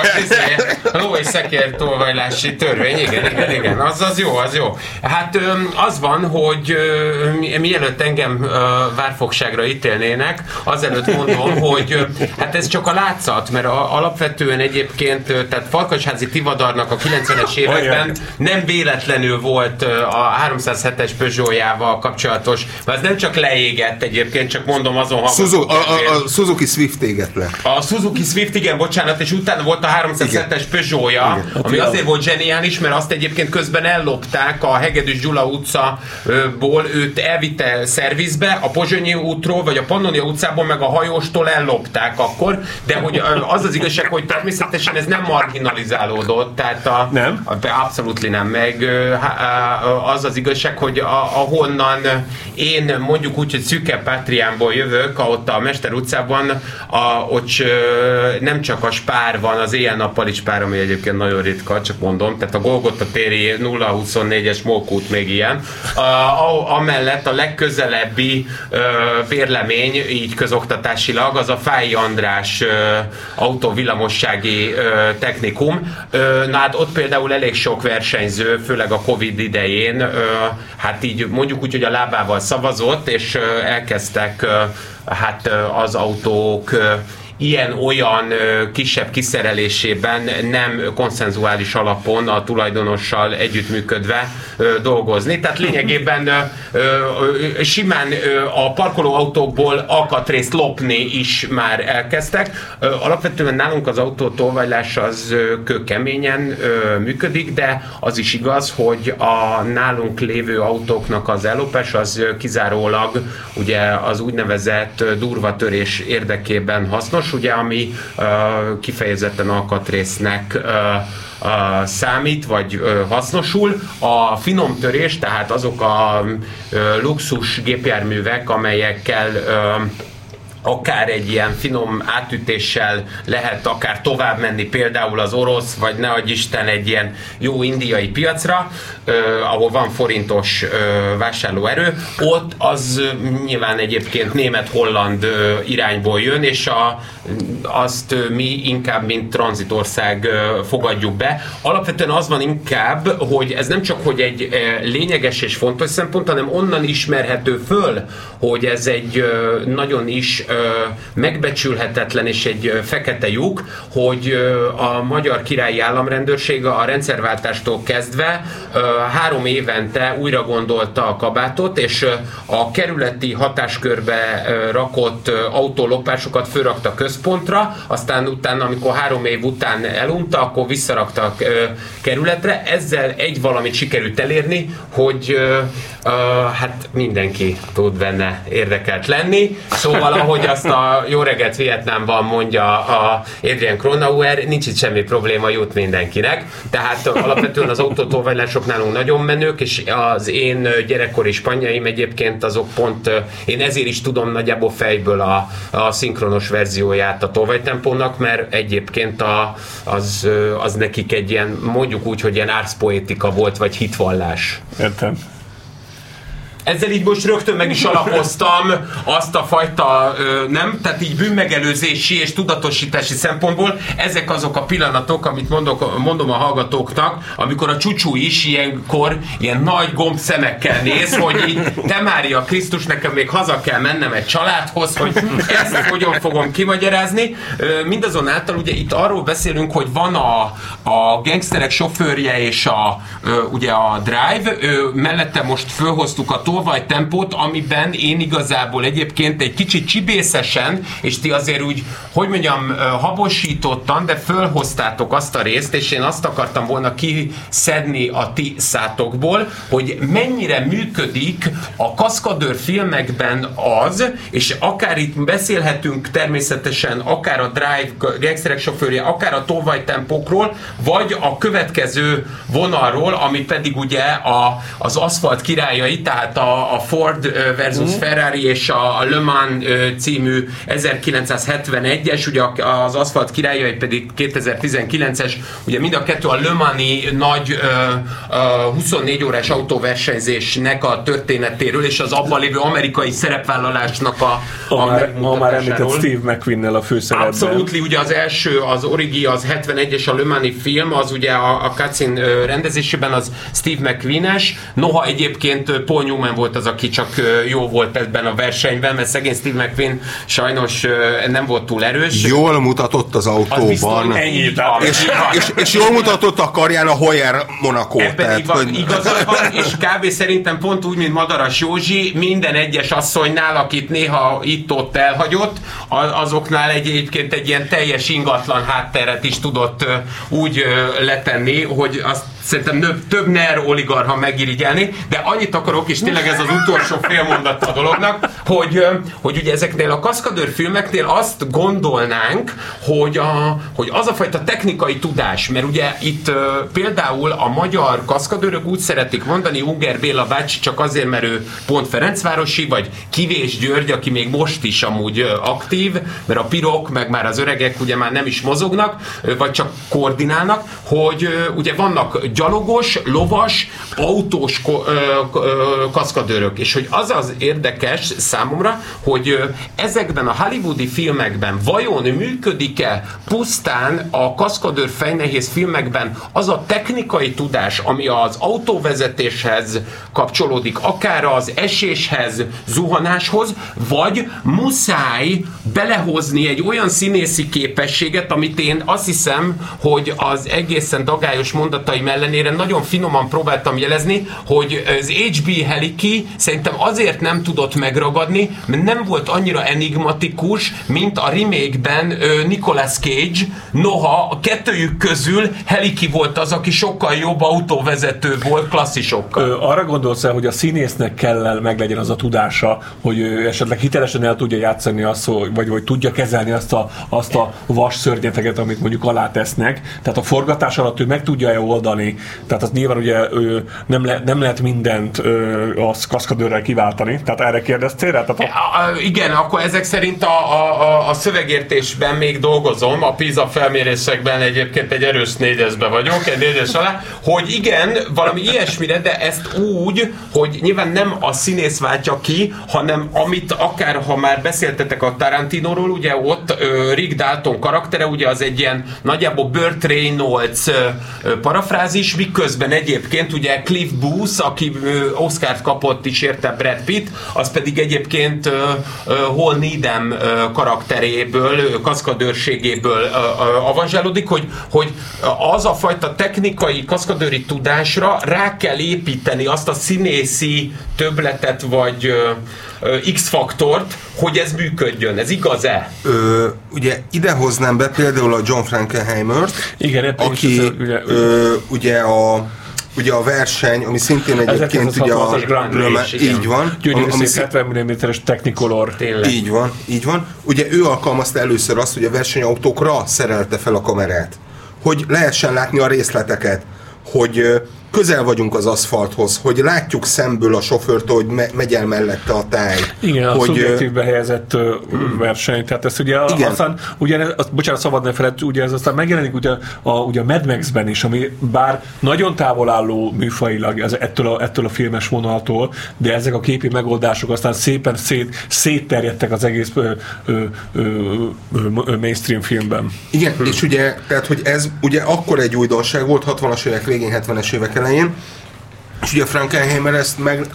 Ló és szekér tolvajlási törvény, igen, igen, igen, az, az jó, az jó. Hát az van, hogy mielőtt engem várfogságra ítélnének, azelőtt mondom, hogy hát ez csak a látszat, mert alapvetően egyébként, tehát Farkasházi Tivadarnak a 90-es években nem véletlenül volt a 307-es Peugeot-jával kapcsolatos, mert ez nem csak leégett egyébként, csak mondom azon hallgatók. Suzuki, a, a, a Suzuki Swift égett le. A Suzuki Swift, igen, bocsánat, és utána volt a 307-es Peugeot-ja, ami azért volt zseniális, mert azt egyébként közben ellopták a Hegedűs Gyula utcaból, őt elvitte szervizbe, a Pozsonyi útról, vagy a Pannonia utcából, meg a hajóstól ellopták akkor, de hogy az az igazság, hogy természetesen ez nem marginalizálódott, tehát a, nem? A, abszolút nem, meg az az igazság, hogy a, ahonnan én mondjuk úgy, hogy szüke Pátriánból jövök, ott a Mester utcában, a, ott nem csak a spár van, az éjjel-nappali spár, ami egyébként nagyon ritka, csak mondom, tehát a Golgotha téri 024-es Mókút még ilyen. A, amellett a legközelebbi vérlemény, így közoktatásilag, az a Fáj András autóvillamossági technikum. Na hát ott például elég sok versenyző, főleg a Covid idején, hát így mondjuk úgy, hogy a lábával szavazott, és elkezdtek hát az autók ilyen-olyan kisebb kiszerelésében nem konszenzuális alapon a tulajdonossal együttműködve dolgozni. Tehát lényegében simán a parkolóautókból alkatrészt lopni is már elkezdtek. Alapvetően nálunk az autó tolvajlás az kőkeményen működik, de az is igaz, hogy a nálunk lévő autóknak az ellopás az kizárólag ugye az úgynevezett durvatörés érdekében hasznos, fontos, ugye, ami kifejezetten alkatrésznek számít, vagy hasznosul. A finom törés, tehát azok a luxus gépjárművek, amelyekkel akár egy ilyen finom átütéssel lehet akár tovább menni például az orosz, vagy ne adj Isten egy ilyen jó indiai piacra, eh, ahol van forintos eh, vásárlóerő, ott az nyilván egyébként német-holland eh, irányból jön, és a, azt mi inkább mint tranzitország eh, fogadjuk be. Alapvetően az van inkább, hogy ez nem csak hogy egy eh, lényeges és fontos szempont, hanem onnan ismerhető föl, hogy ez egy eh, nagyon is megbecsülhetetlen és egy fekete lyuk, hogy a magyar királyi államrendőrség a rendszerváltástól kezdve három évente újra gondolta a kabátot, és a kerületi hatáskörbe rakott autólopásokat fölrakta központra, aztán utána, amikor három év után elunta, akkor visszarakta a kerületre. Ezzel egy valamit sikerült elérni, hogy hát mindenki tud benne érdekelt lenni. Szóval, ahogy azt a Jó reggelt Vietnámban mondja a Adrian Kronauer, nincs itt semmi probléma, jut mindenkinek. Tehát alapvetően az autótolvajlások nálunk nagyon menők, és az én gyerekkori spanyaim egyébként azok pont, én ezért is tudom nagyjából fejből a, a szinkronos verzióját a tolvajtempónak, mert egyébként a, az, az nekik egy ilyen, mondjuk úgy, hogy ilyen árszpoétika volt, vagy hitvallás. Értem ezzel így most rögtön meg is alapoztam azt a fajta, nem, tehát így bűnmegelőzési és tudatosítási szempontból ezek azok a pillanatok, amit mondok, mondom a hallgatóknak, amikor a csúcsú is ilyenkor ilyen nagy gomb szemekkel néz, hogy így, te Mária Krisztus, nekem még haza kell mennem egy családhoz, hogy ezt hogyan fogom kimagyarázni. Mindazonáltal ugye itt arról beszélünk, hogy van a, a gangsterek sofőrje és a, ugye a drive, mellette most fölhoztuk a tolvaj tempót, amiben én igazából egyébként egy kicsit csibészesen, és ti azért úgy, hogy mondjam, habosítottan, de fölhoztátok azt a részt, és én azt akartam volna kiszedni a ti szátokból, hogy mennyire működik a kaszkadőr filmekben az, és akár itt beszélhetünk természetesen akár a Drive gangsterek sofőrje, akár a tolvaj tempókról, vagy a következő vonalról, ami pedig ugye a, az aszfalt királyai, tehát a a, Ford versus mm. Ferrari és a, Le Mans című 1971-es, ugye az aszfalt királyai pedig 2019-es, ugye mind a kettő a Le Mani nagy uh, 24 órás autóversenyzésnek a történetéről és az abban lévő amerikai szerepvállalásnak a, a, a már, ma már említett Steve McQueen-nel a főszerepben. Abszolút, ugye az első, az Origi, az 71-es a Le Mani film, az ugye a, a Kacin rendezésében az Steve McQueen-es, noha egyébként Paul Newman volt az, aki csak jó volt ebben a versenyben, mert szegény Steve McQueen sajnos nem volt túl erős. Jól mutatott az autóban. Az ennyit, és, és, és, jól mutatott a karján a Hoyer Monaco. Ebben tehát, igaz, hogy... igazad van, és kb. szerintem pont úgy, mint Madaras Józsi, minden egyes asszonynál, akit néha itt-ott elhagyott, azoknál egyébként egy ilyen teljes ingatlan hátteret is tudott úgy letenni, hogy azt szerintem több, több NER oligarha megirigyelni, de annyit akarok, és tényleg tényleg ez az utolsó félmondat a dolognak, hogy, hogy ugye ezeknél a kaszkadőr filmeknél azt gondolnánk, hogy, a, hogy az a fajta technikai tudás, mert ugye itt például a magyar kaszkadőrök úgy szeretik mondani, Unger Béla bácsi csak azért, mert ő pont Ferencvárosi, vagy Kivés György, aki még most is amúgy aktív, mert a pirok, meg már az öregek ugye már nem is mozognak, vagy csak koordinálnak, hogy ugye vannak gyalogos, lovas, autós kaszkadőrök, és hogy az az érdekes számomra, hogy ezekben a hollywoodi filmekben vajon működik-e pusztán a kaszkadőr fejnehéz filmekben az a technikai tudás, ami az autóvezetéshez kapcsolódik, akár az eséshez, zuhanáshoz, vagy muszáj belehozni egy olyan színészi képességet, amit én azt hiszem, hogy az egészen dagályos mondataim ellenére nagyon finoman próbáltam jelezni, hogy az HB Heliki szerintem azért nem tudott megragadni, mert nem volt annyira enigmatikus, mint a remake-ben Nicolas Cage, noha a kettőjük közül Heliki volt az, aki sokkal jobb autóvezető volt klasszisokkal. Ö, arra gondolsz el, hogy a színésznek kell meglegyen az a tudása, hogy ő esetleg hitelesen el tudja játszani azt, vagy, vagy tudja kezelni azt a, azt a vas szörnyeteket, amit mondjuk alá tesznek. Tehát a forgatás alatt ő meg tudja-e oldani. Tehát az nyilván ugye ő nem, le, nem lehet mindent ö, az kaszkadőrrel kiváltani. Tehát erre kérdeztél rá? Tehát a... Igen, akkor ezek szerint a, a, a szövegértésben még dolgozom, a PISA felmérésekben egyébként egy erős négyesbe vagyok, egy négyes alá, hogy igen, valami ilyesmire, de ezt úgy, hogy nyilván nem a színész váltja ki, hanem amit akár, ha már beszéltetek a Tarantinóról, ugye ott ö, Rick Dalton karaktere, ugye az egy ilyen nagyjából Burt Reynolds parafrázis, miközben egyébként ugye Cliff Booth, aki Oscar-t kapott is érte Brad Pitt, az pedig egyébként ö, Hol Needham ö, karakteréből, kaszkadőrségéből ö, ö, avanzsálódik, hogy, hogy az a fajta technikai kaszkadőri tudásra rá kell építeni azt a színészi töbletet, vagy X-faktort, hogy ez működjön. Ez igaz-e? Ö, ugye idehoznám be például a John Frankenheimert, Igen, aki az, ugye, ö, ugye a ugye a verseny, ami szintén egyébként ugye a Prix, így van. Gyönyörű ami szép 70 mm-es Technicolor. Tényleg. Így van, így van. Ugye ő alkalmazta először azt, hogy a versenyautókra szerelte fel a kamerát. Hogy lehessen látni a részleteket. Hogy közel vagyunk az aszfalthoz, hogy látjuk szemből a sofőrt, hogy me- megy el mellette a táj. Igen, hogy, a szubjektívbe helyezett uh, verseny. Tehát ez ugye igen. aztán, ugye, azt, bocsánat, szabad ne feled, ugye ez aztán megjelenik ugye a, ugye a Mad Max-ben is, ami bár nagyon távol álló műfajilag ez, ettől, a, ettől a filmes vonaltól, de ezek a képi megoldások aztán szépen szét, szétterjedtek az egész ö, ö, ö, ö, mainstream filmben. Igen, hm. és ugye, tehát, hogy ez ugye akkor egy újdonság volt, 60-as évek végén, 70-es évek elején, és ugye Frankenheimer ezt meg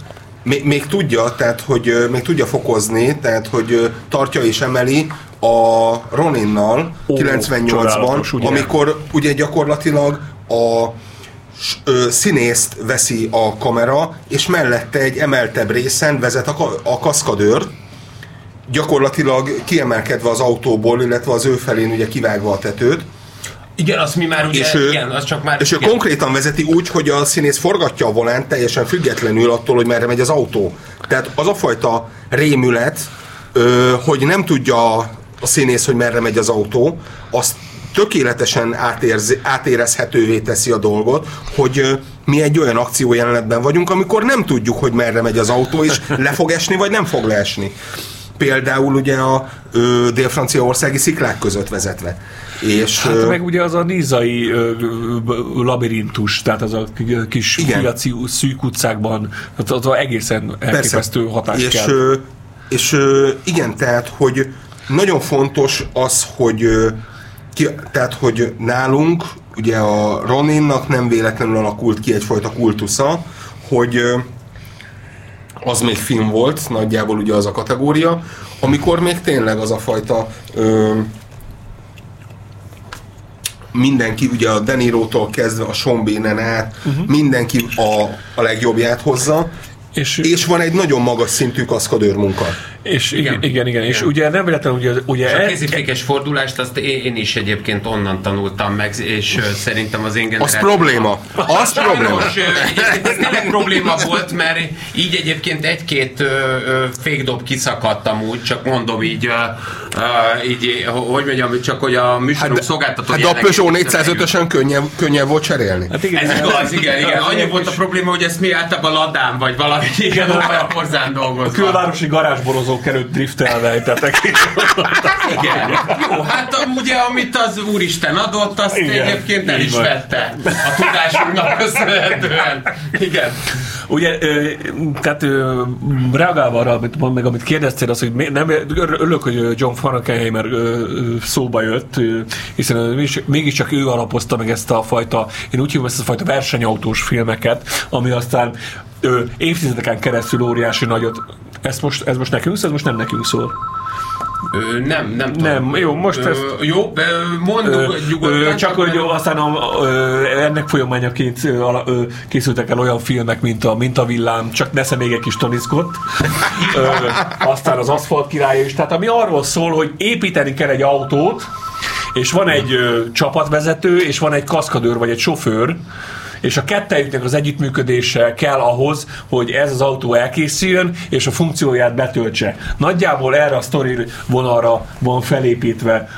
még, még tudja, tehát hogy még tudja fokozni, tehát hogy tartja és emeli a Roninnal 98-ban, amikor ugye gyakorlatilag a ö, színészt veszi a kamera, és mellette egy emeltebb részen vezet a, a kaszkadőr, gyakorlatilag kiemelkedve az autóból, illetve az ő felén ugye kivágva a tetőt, igen, azt mi már ugye, és ő, igen, az csak már... És igen. ő konkrétan vezeti úgy, hogy a színész forgatja a volánt teljesen függetlenül attól, hogy merre megy az autó. Tehát az a fajta rémület, ö, hogy nem tudja a színész, hogy merre megy az autó, azt tökéletesen átérz, átérezhetővé teszi a dolgot, hogy mi egy olyan akció jelenetben vagyunk, amikor nem tudjuk, hogy merre megy az autó, és le fog esni, vagy nem fog leesni. Például ugye a dél-franciaországi sziklák között vezetve. És, hát meg ugye az a nízai labirintus, tehát az a kis piaci szűk utcákban, az, az egészen elképesztő hatás és, kell. És igen, tehát, hogy nagyon fontos az, hogy ki, tehát, hogy nálunk ugye a Roninnak nem véletlenül alakult ki egyfajta kultusza, hogy az még film volt, nagyjából ugye az a kategória, amikor még tényleg az a fajta ö, mindenki, ugye a Denirótól kezdve a Sean Bean-en át, uh-huh. mindenki a, a legjobbját hozza, és, és van egy nagyon magas szintű kaszkadőr munka. És igen, igen, igen, igen. és ugye nem véletlenül, ugye... ugye és a kézifékes e... fordulást azt én, is egyébként onnan tanultam meg, és uh, szerintem az én generációm... Az probléma. Az probléma. ez tényleg probléma volt, mert így egyébként egy-két uh, fékdob kiszakadtam úgy, csak mondom így, uh, így hogy mondjam, csak hogy a műsorunk hát, szolgáltató Hát de a Peugeot 405-ösen könnyebb, könnyebb volt cserélni. Hát igen, ez igaz, igen, igen. Annyi volt a probléma, hogy ezt mi általában ladán, vagy valami igen, a hozzán dolgozva. A külvárosi garázsborozók előtt driftelve Igen. Jó, hát ugye, amit az Úristen adott, azt Igen. egyébként el is vette. A tudásunknak köszönhetően. Igen. Ugye, tehát reagálva arra, amit mond meg, amit kérdeztél, az, hogy nem, örülök, hogy John Frankenheimer szóba jött, hiszen mégiscsak ő alapozta meg ezt a fajta, én úgy hívom ezt a fajta versenyautós filmeket, ami aztán évtizedeken keresztül óriási nagyot ez most, ez most nekünk szól, ez most nem nekünk szól. Ö, nem, nem tudom. Nem, jó, most ö, ezt... Jó, mondjuk nyugodtan. Csak, hogy jó, aztán a, ö, ennek folyamányaként ö, készültek el olyan filmek, mint a Mintavillám, csak nesze még egy kis Tony Scott. ö, aztán az Aszfalt király is. Tehát ami arról szól, hogy építeni kell egy autót, és van egy ö, csapatvezető, és van egy kaszkadőr, vagy egy sofőr, és a kettejüknek az együttműködése kell ahhoz, hogy ez az autó elkészüljön, és a funkcióját betöltse. Nagyjából erre a sztori vonalra van felépítve,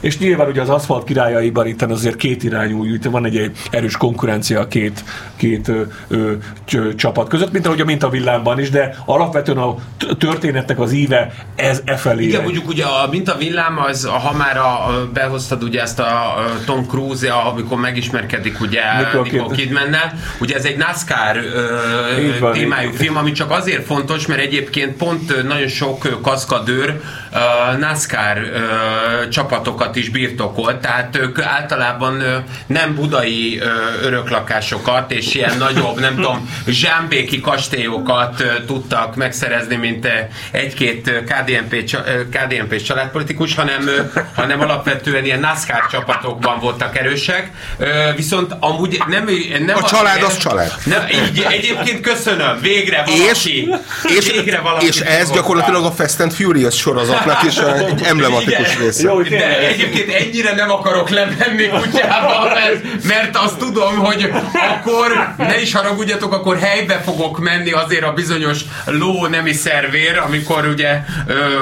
és nyilván ugye az aszfalt királyaiban itt azért két irányú, van egy erős konkurencia a két, két ö, ö, csapat között, mint ahogy a mint a villámban is, de alapvetően a történetnek az íve ez e felé. Igen, mondjuk ugye a mint a villám, az, ha már a, behoztad ugye ezt a Tom Cruise, amikor megismerkedik ugye Nicole Kidmannel. Ugye ez egy NASCAR ö, van, témájú így. film, ami csak azért fontos, mert egyébként pont nagyon sok kaszkadőr ö, NASCAR ö, csapatokat is birtokolt, tehát ők általában ö, nem budai ö, öröklakásokat és ilyen nagyobb, nem tudom, zsámbéki kastélyokat ö, tudtak megszerezni, mint egy-két KDNP, KDNP családpolitikus, hanem, ö, hanem alapvetően ilyen NASCAR csapatokban voltak erősek. Ö, viszont amúgy nem, nem a család az család. Nem, így, egyébként köszönöm, végre valaki. És, és, végre valaki és ez gyakorlatilag a Fast and Furious sorozatnak is egy emblematikus része. Jó, de egyébként ennyire nem akarok lemenni kutyába, mert, mert azt tudom, hogy akkor ne is haragudjatok, akkor helybe fogok menni azért a bizonyos ló nemi szervér, amikor ugye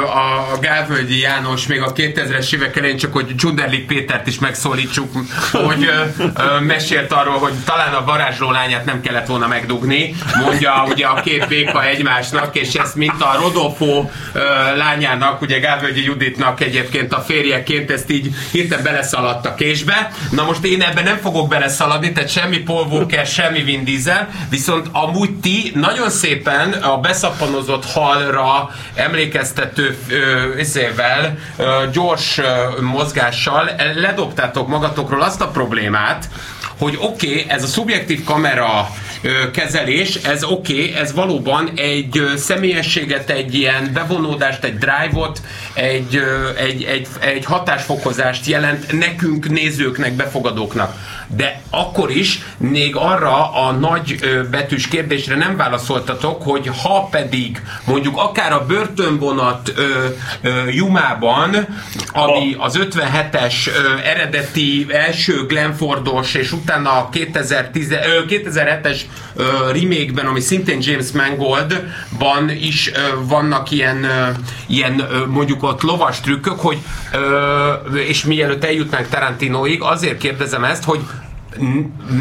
a Gálvölgyi János még a 2000-es évek elején csak, hogy Csunderlik Pétert is megszólítsuk, hogy mesélt arról, hogy talán a varázsló lányát nem kellett volna megdugni, mondja ugye a két béka egymásnak, és ezt mint a Rodolfo lányának, ugye Gávölgyi Juditnak egyébként a férjeként ezt így hirtelen beleszaladt a késbe. Na most én ebben nem fogok beleszaladni, tehát semmi Paul Walker, semmi Vin Diesel, viszont amúgy ti nagyon szépen a beszappanozott halra emlékeztető izével, gyors mozgással ledobtátok magatokról azt a problémát, hogy oké, okay, ez a szubjektív kamera kezelés, ez oké, okay, ez valóban egy személyességet, egy ilyen bevonódást, egy drive-ot, egy, egy, egy, egy hatásfokozást jelent nekünk, nézőknek, befogadóknak. De akkor is még arra a nagy betűs kérdésre nem válaszoltatok, hogy ha pedig mondjuk akár a börtönvonat ö, ö, Jumában, ami az 57-es ö, eredeti első Glenfordos, és utána a 2010, ö, 2007-es ö, remake-ben, ami szintén James Mangoldban is ö, vannak ilyen, ö, ilyen ö, mondjuk ott lovas trükkök, hogy ö, és mielőtt eljutnánk Tarantinoig, azért kérdezem ezt, hogy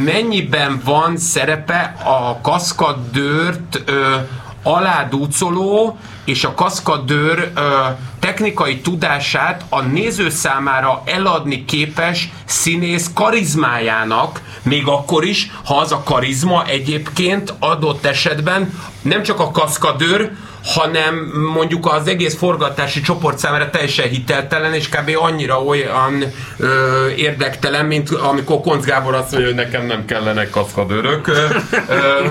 mennyiben van szerepe a kaszkadőrt ö, aládúcoló és a kaszkadőr ö, technikai tudását a néző számára eladni képes színész karizmájának, még akkor is, ha az a karizma egyébként adott esetben nem csak a kaszkadőr, hanem mondjuk az egész forgatási csoport számára teljesen hiteltelen, és kb. annyira olyan ö, érdektelen, mint amikor Konc Gábor azt mondja, hogy nekem nem kellenek kaszkadőrök, ö,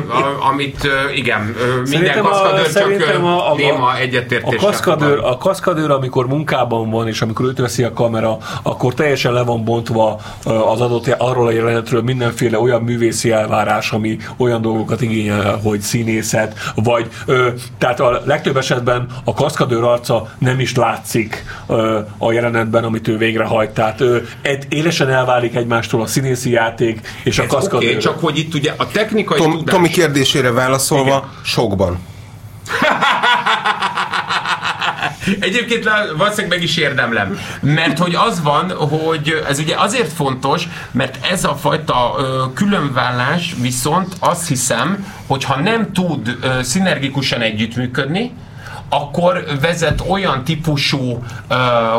a, amit ö, igen, ö, minden kaszkadőr csak a, a, néma egyetértés. A kaszkadőr, a kaszkadőr, amikor munkában van, és amikor őt veszi a kamera, akkor teljesen le van bontva az adott arról a jelenetről mindenféle olyan művészi elvárás, ami olyan dolgokat igényel, hogy színészet, vagy ö, tehát a legtöbb esetben a kaszkadőr arca nem is látszik a jelenetben, amit ő végrehajt. Tehát élesen elválik egymástól a színészi játék és Ez a kaszkadőr. Okay, csak hogy itt ugye a technikai Tom, tudás... Tomi kérdésére válaszolva, Igen. sokban. Egyébként valószínűleg meg is érdemlem. Mert hogy az van, hogy ez ugye azért fontos, mert ez a fajta különvállás viszont azt hiszem, hogy ha nem tud szinergikusan együttműködni, akkor vezet olyan típusú uh,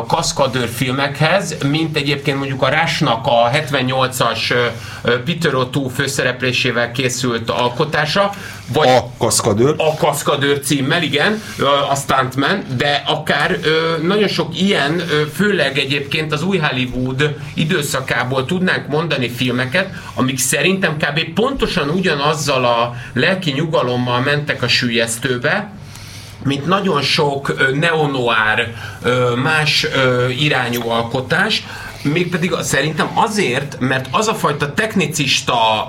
kaszkadőr filmekhez, mint egyébként mondjuk a Rásnak a 78-as uh, Peter O'Toole főszereplésével készült alkotása, vagy a kaszkadőr. A kaszkadőr címmel, igen, a Stuntman, de akár uh, nagyon sok ilyen, uh, főleg egyébként az új Hollywood időszakából tudnánk mondani filmeket, amik szerintem kb. pontosan ugyanazzal a lelki nyugalommal mentek a sülyeztőbe, mint nagyon sok neonoár más irányú alkotás, mégpedig szerintem azért, mert az a fajta technicista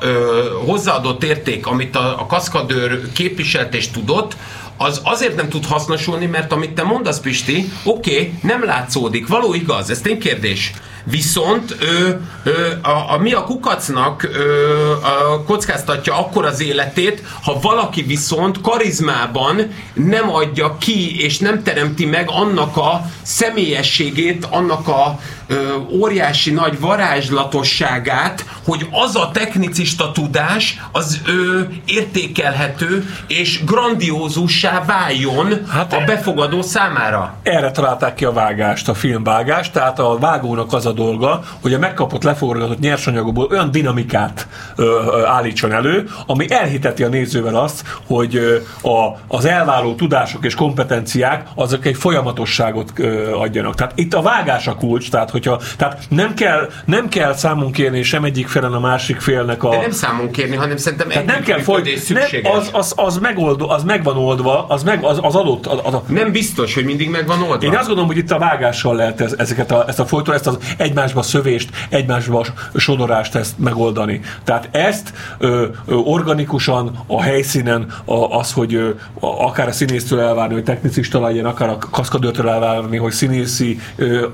hozzáadott érték, amit a, a kaszkadőr képviselt és tudott, az azért nem tud hasznosulni, mert amit te mondasz, Pisti, oké, okay, nem látszódik, való igaz, ez ténykérdés. Viszont ő, ő, a, a mi a kukacnak ő, a, kockáztatja akkor az életét, ha valaki viszont karizmában nem adja ki és nem teremti meg annak a személyességét, annak a ö, óriási nagy varázslatosságát, hogy az a technicista tudás az ő értékelhető és grandiózussá váljon hát a befogadó számára. Erre találták ki a vágást, a filmvágást, tehát a vágónak az a dolga, hogy a megkapott leforgatott nyersanyagokból olyan dinamikát ö, ö, állítson elő, ami elhiteti a nézővel azt, hogy ö, a, az elváló tudások és kompetenciák azok egy folyamatosságot ö, adjanak. Tehát itt a vágás a kulcs, tehát hogyha, tehát nem kell, nem kell számon kérni sem egyik felen a másik félnek a... De nem számon kérni, hanem szerintem tehát nem kell foly... nem, az, az, az, megoldó, az megvan oldva, az, meg, az, az adott. Az, az a... Nem biztos, hogy mindig megvan oldva. Én azt gondolom, hogy itt a vágással lehet ez, ezeket a, ezt a folytó, ezt az egymásba szövést, egymásba sodorást ezt megoldani. Tehát ezt ö, ö, organikusan a helyszínen a, az, hogy ö, akár a színésztől elvárni, hogy technicista legyen, akár a kaszkadőrtől elvárni, hogy színészi ö,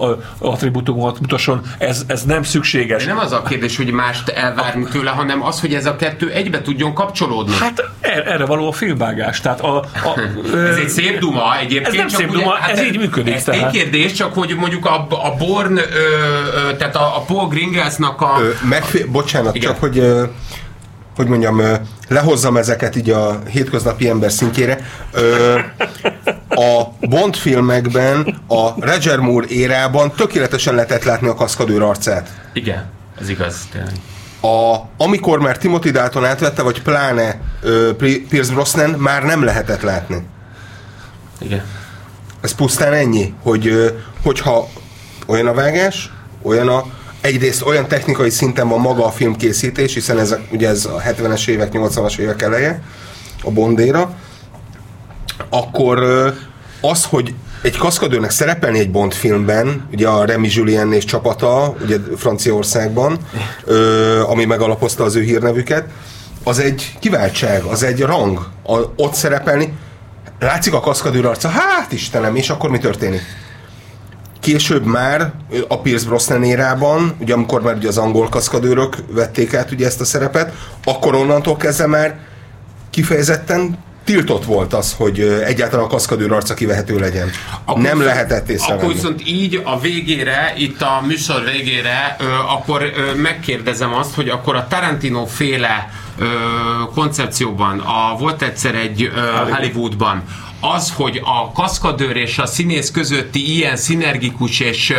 attribútumot mutasson, ez, ez nem szükséges. De nem az a kérdés, hogy mást elvárni tőle, hanem az, hogy ez a kettő egybe tudjon kapcsolódni. Hát er, erre való a filmvágás. Tehát a, a, ez egy szép duma egyébként. Ez nem szép duma, ugye, ez hát így működik. Ez egy kérdés, csak hogy mondjuk a, a Born, ö, ö, tehát a, a Paul Gringelsnak a... Ö, megfé- bocsánat, igen. csak hogy ö, hogy mondjam, lehozzam ezeket így a hétköznapi ember szintjére. A Bond filmekben, a Roger Moore érában tökéletesen lehetett látni a kaszkadőr arcát. Igen, ez igaz, tényleg. A, amikor már Timothy Dalton átvette, vagy pláne uh, Pierce Brosnan, már nem lehetett látni. Igen. Ez pusztán ennyi, hogy uh, hogyha olyan a vágás, olyan a egyrészt olyan technikai szinten van maga a filmkészítés, hiszen ez, ugye ez a 70-es évek, 80-as évek eleje, a Bondéra, akkor az, hogy egy kaszkadőrnek szerepelni egy Bond filmben, ugye a Remy Julien és csapata, ugye Franciaországban, ö, ami megalapozta az ő hírnevüket, az egy kiváltság, az egy rang. A, ott szerepelni, látszik a kaszkadőr arca, hát Istenem, és akkor mi történik? Később már a Pierce Brosnan érában, ugye amikor már ugye az angol kaszkadőrök vették át ugye ezt a szerepet, akkor onnantól kezdve már kifejezetten tiltott volt az, hogy egyáltalán a kaszkadőr arca kivehető legyen. Akkor nem lehetett észrevenni. Akkor viszont így a végére, itt a műsor végére, akkor megkérdezem azt, hogy akkor a Tarantino féle ö, koncepcióban, a, volt egyszer egy ö, Hollywoodban, az, hogy a kaszkadőr és a színész közötti ilyen szinergikus és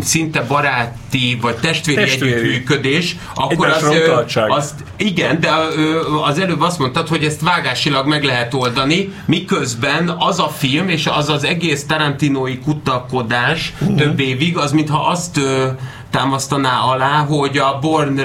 szinte baráti vagy testvéri, testvéri. együttműködés, akkor az, az, igen, de az előbb azt mondtad, hogy ezt vágásilag meg lehet oldani, miközben az a film és az az egész Tarantinói kutakodás uh-huh. több évig, az mintha azt támasztaná alá, hogy a Born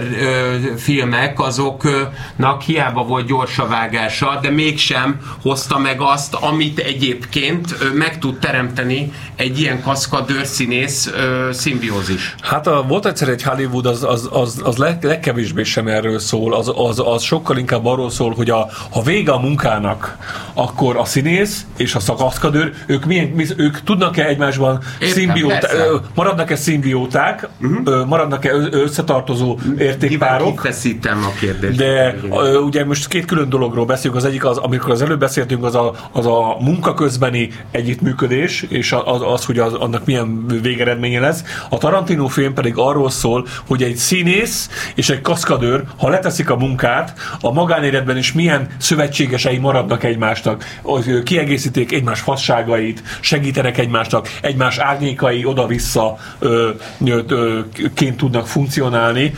filmek azoknak hiába volt gyors a vágása, de mégsem hozta meg azt, amit egyébként meg tud teremteni egy ilyen kaszkadőr színész szimbiózis. Hát a, volt egyszer egy Hollywood, az, az, az, az leg, legkevésbé sem erről szól, az, az, az sokkal inkább arról szól, hogy a, ha vége a munkának, akkor a színész és a szakaszkadőr, ők, milyen, ők tudnak-e egymásban szimbiót, maradnak-e szimbióták, uh-huh. Maradnak-e összetartozó értékpárok. Kifeszítem a kérdést. De ugye most két külön dologról beszélünk, az egyik az, amikor az előbb beszéltünk, az a, az a munka közbeni együttműködés, és az, az hogy az, annak milyen végeredménye lesz. A Tarantino film pedig arról szól, hogy egy színész és egy kaszkadőr, ha leteszik a munkát, a magánéletben is milyen szövetségesei maradnak egymásnak, kiegészítik egymás fasságait, segítenek egymásnak, egymás árnyékai oda-vissza ö, ö, ként tudnak funkcionálni.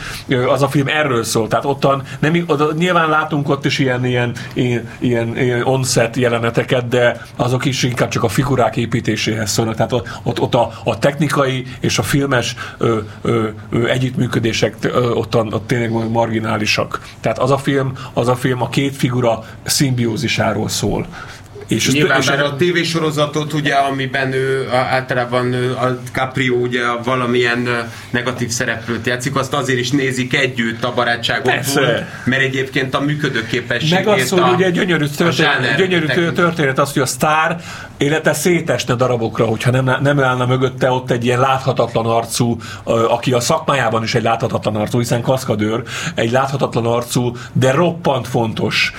Az a film erről szól. Tehát ottan nem, oda, nyilván látunk ott is ilyen, ilyen, ilyen, ilyen on-set jeleneteket, de azok is inkább csak a figurák építéséhez szólnak. Tehát ott, ott, ott a, a technikai és a filmes ö, ö, ö, együttműködések ö, ottan, ott tényleg marginálisak. Tehát az a film, az a film a két figura szimbiózisáról szól. És Nyilván, és a tévésorozatot, ugye, amiben ő általában a Caprio ugye valamilyen negatív szereplőt játszik, azt azért is nézik együtt a barátságon túl, mert egyébként a működőképességét Meg az, hogy ugye gyönyörű történet, gyönyörű történet az, hogy a sztár élete szétesne darabokra, hogyha nem, nem állna mögötte ott egy ilyen láthatatlan arcú, aki a szakmájában is egy láthatatlan arcú, hiszen kaszkadőr, egy láthatatlan arcú, de roppant fontos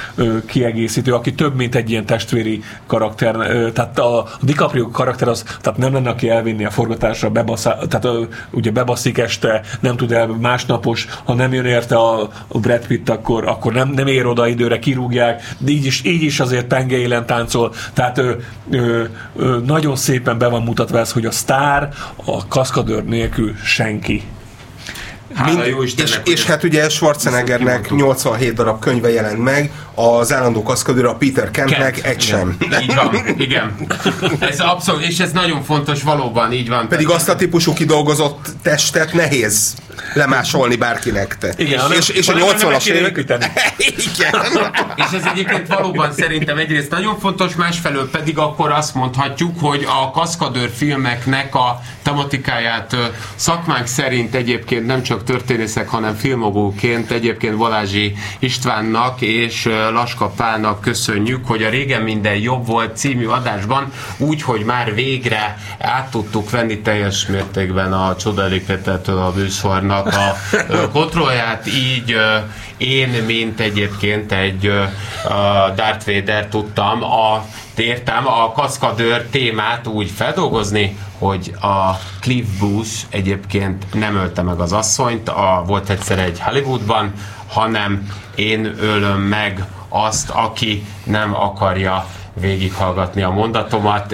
kiegészítő, aki több, mint egy ilyen testvéri karakter, tehát a DiCaprio karakter az, tehát nem lenne, aki elvinni a forgatásra, bebaszá, tehát ugye bebaszik este, nem tud el másnapos, ha nem jön érte a Brad Pitt, akkor, akkor nem, nem ér oda időre, kirúgják, de így is, így is azért penge élen táncol, tehát ö, ö, nagyon szépen be van mutatva ez, hogy a sztár a kaszkadőr nélkül senki. Mind, jó Istennek, és, és hát ugye Schwarzeneggernek 87 darab könyve jelent meg, az állandó kaszkadőr a Peter Kentnek Kent. egy sem. Így van, igen. Ez abszolút, és ez nagyon fontos, valóban így van. Pedig azt a típusú kidolgozott testet nehéz lemásolni bárkinek te. Igen, és, és, és a 80-as évek... Igen. és ez egyébként valóban szerintem egyrészt nagyon fontos, másfelől pedig akkor azt mondhatjuk, hogy a kaszkadőr filmeknek a tematikáját szakmánk szerint egyébként nem csak történészek, hanem filmogóként egyébként Balázsi Istvánnak és Laska Pálnak köszönjük, hogy a Régen minden jobb volt című adásban úgy, hogy már végre át tudtuk venni teljes mértékben a csodaléketetől a műsornak a kontrollját, így én, mint egyébként egy Darth Vader tudtam a értem a kaszkadőr témát úgy feldolgozni, hogy a Cliff Booth egyébként nem ölte meg az asszonyt, a, volt egyszer egy Hollywoodban, hanem én ölöm meg azt, aki nem akarja végighallgatni a mondatomat.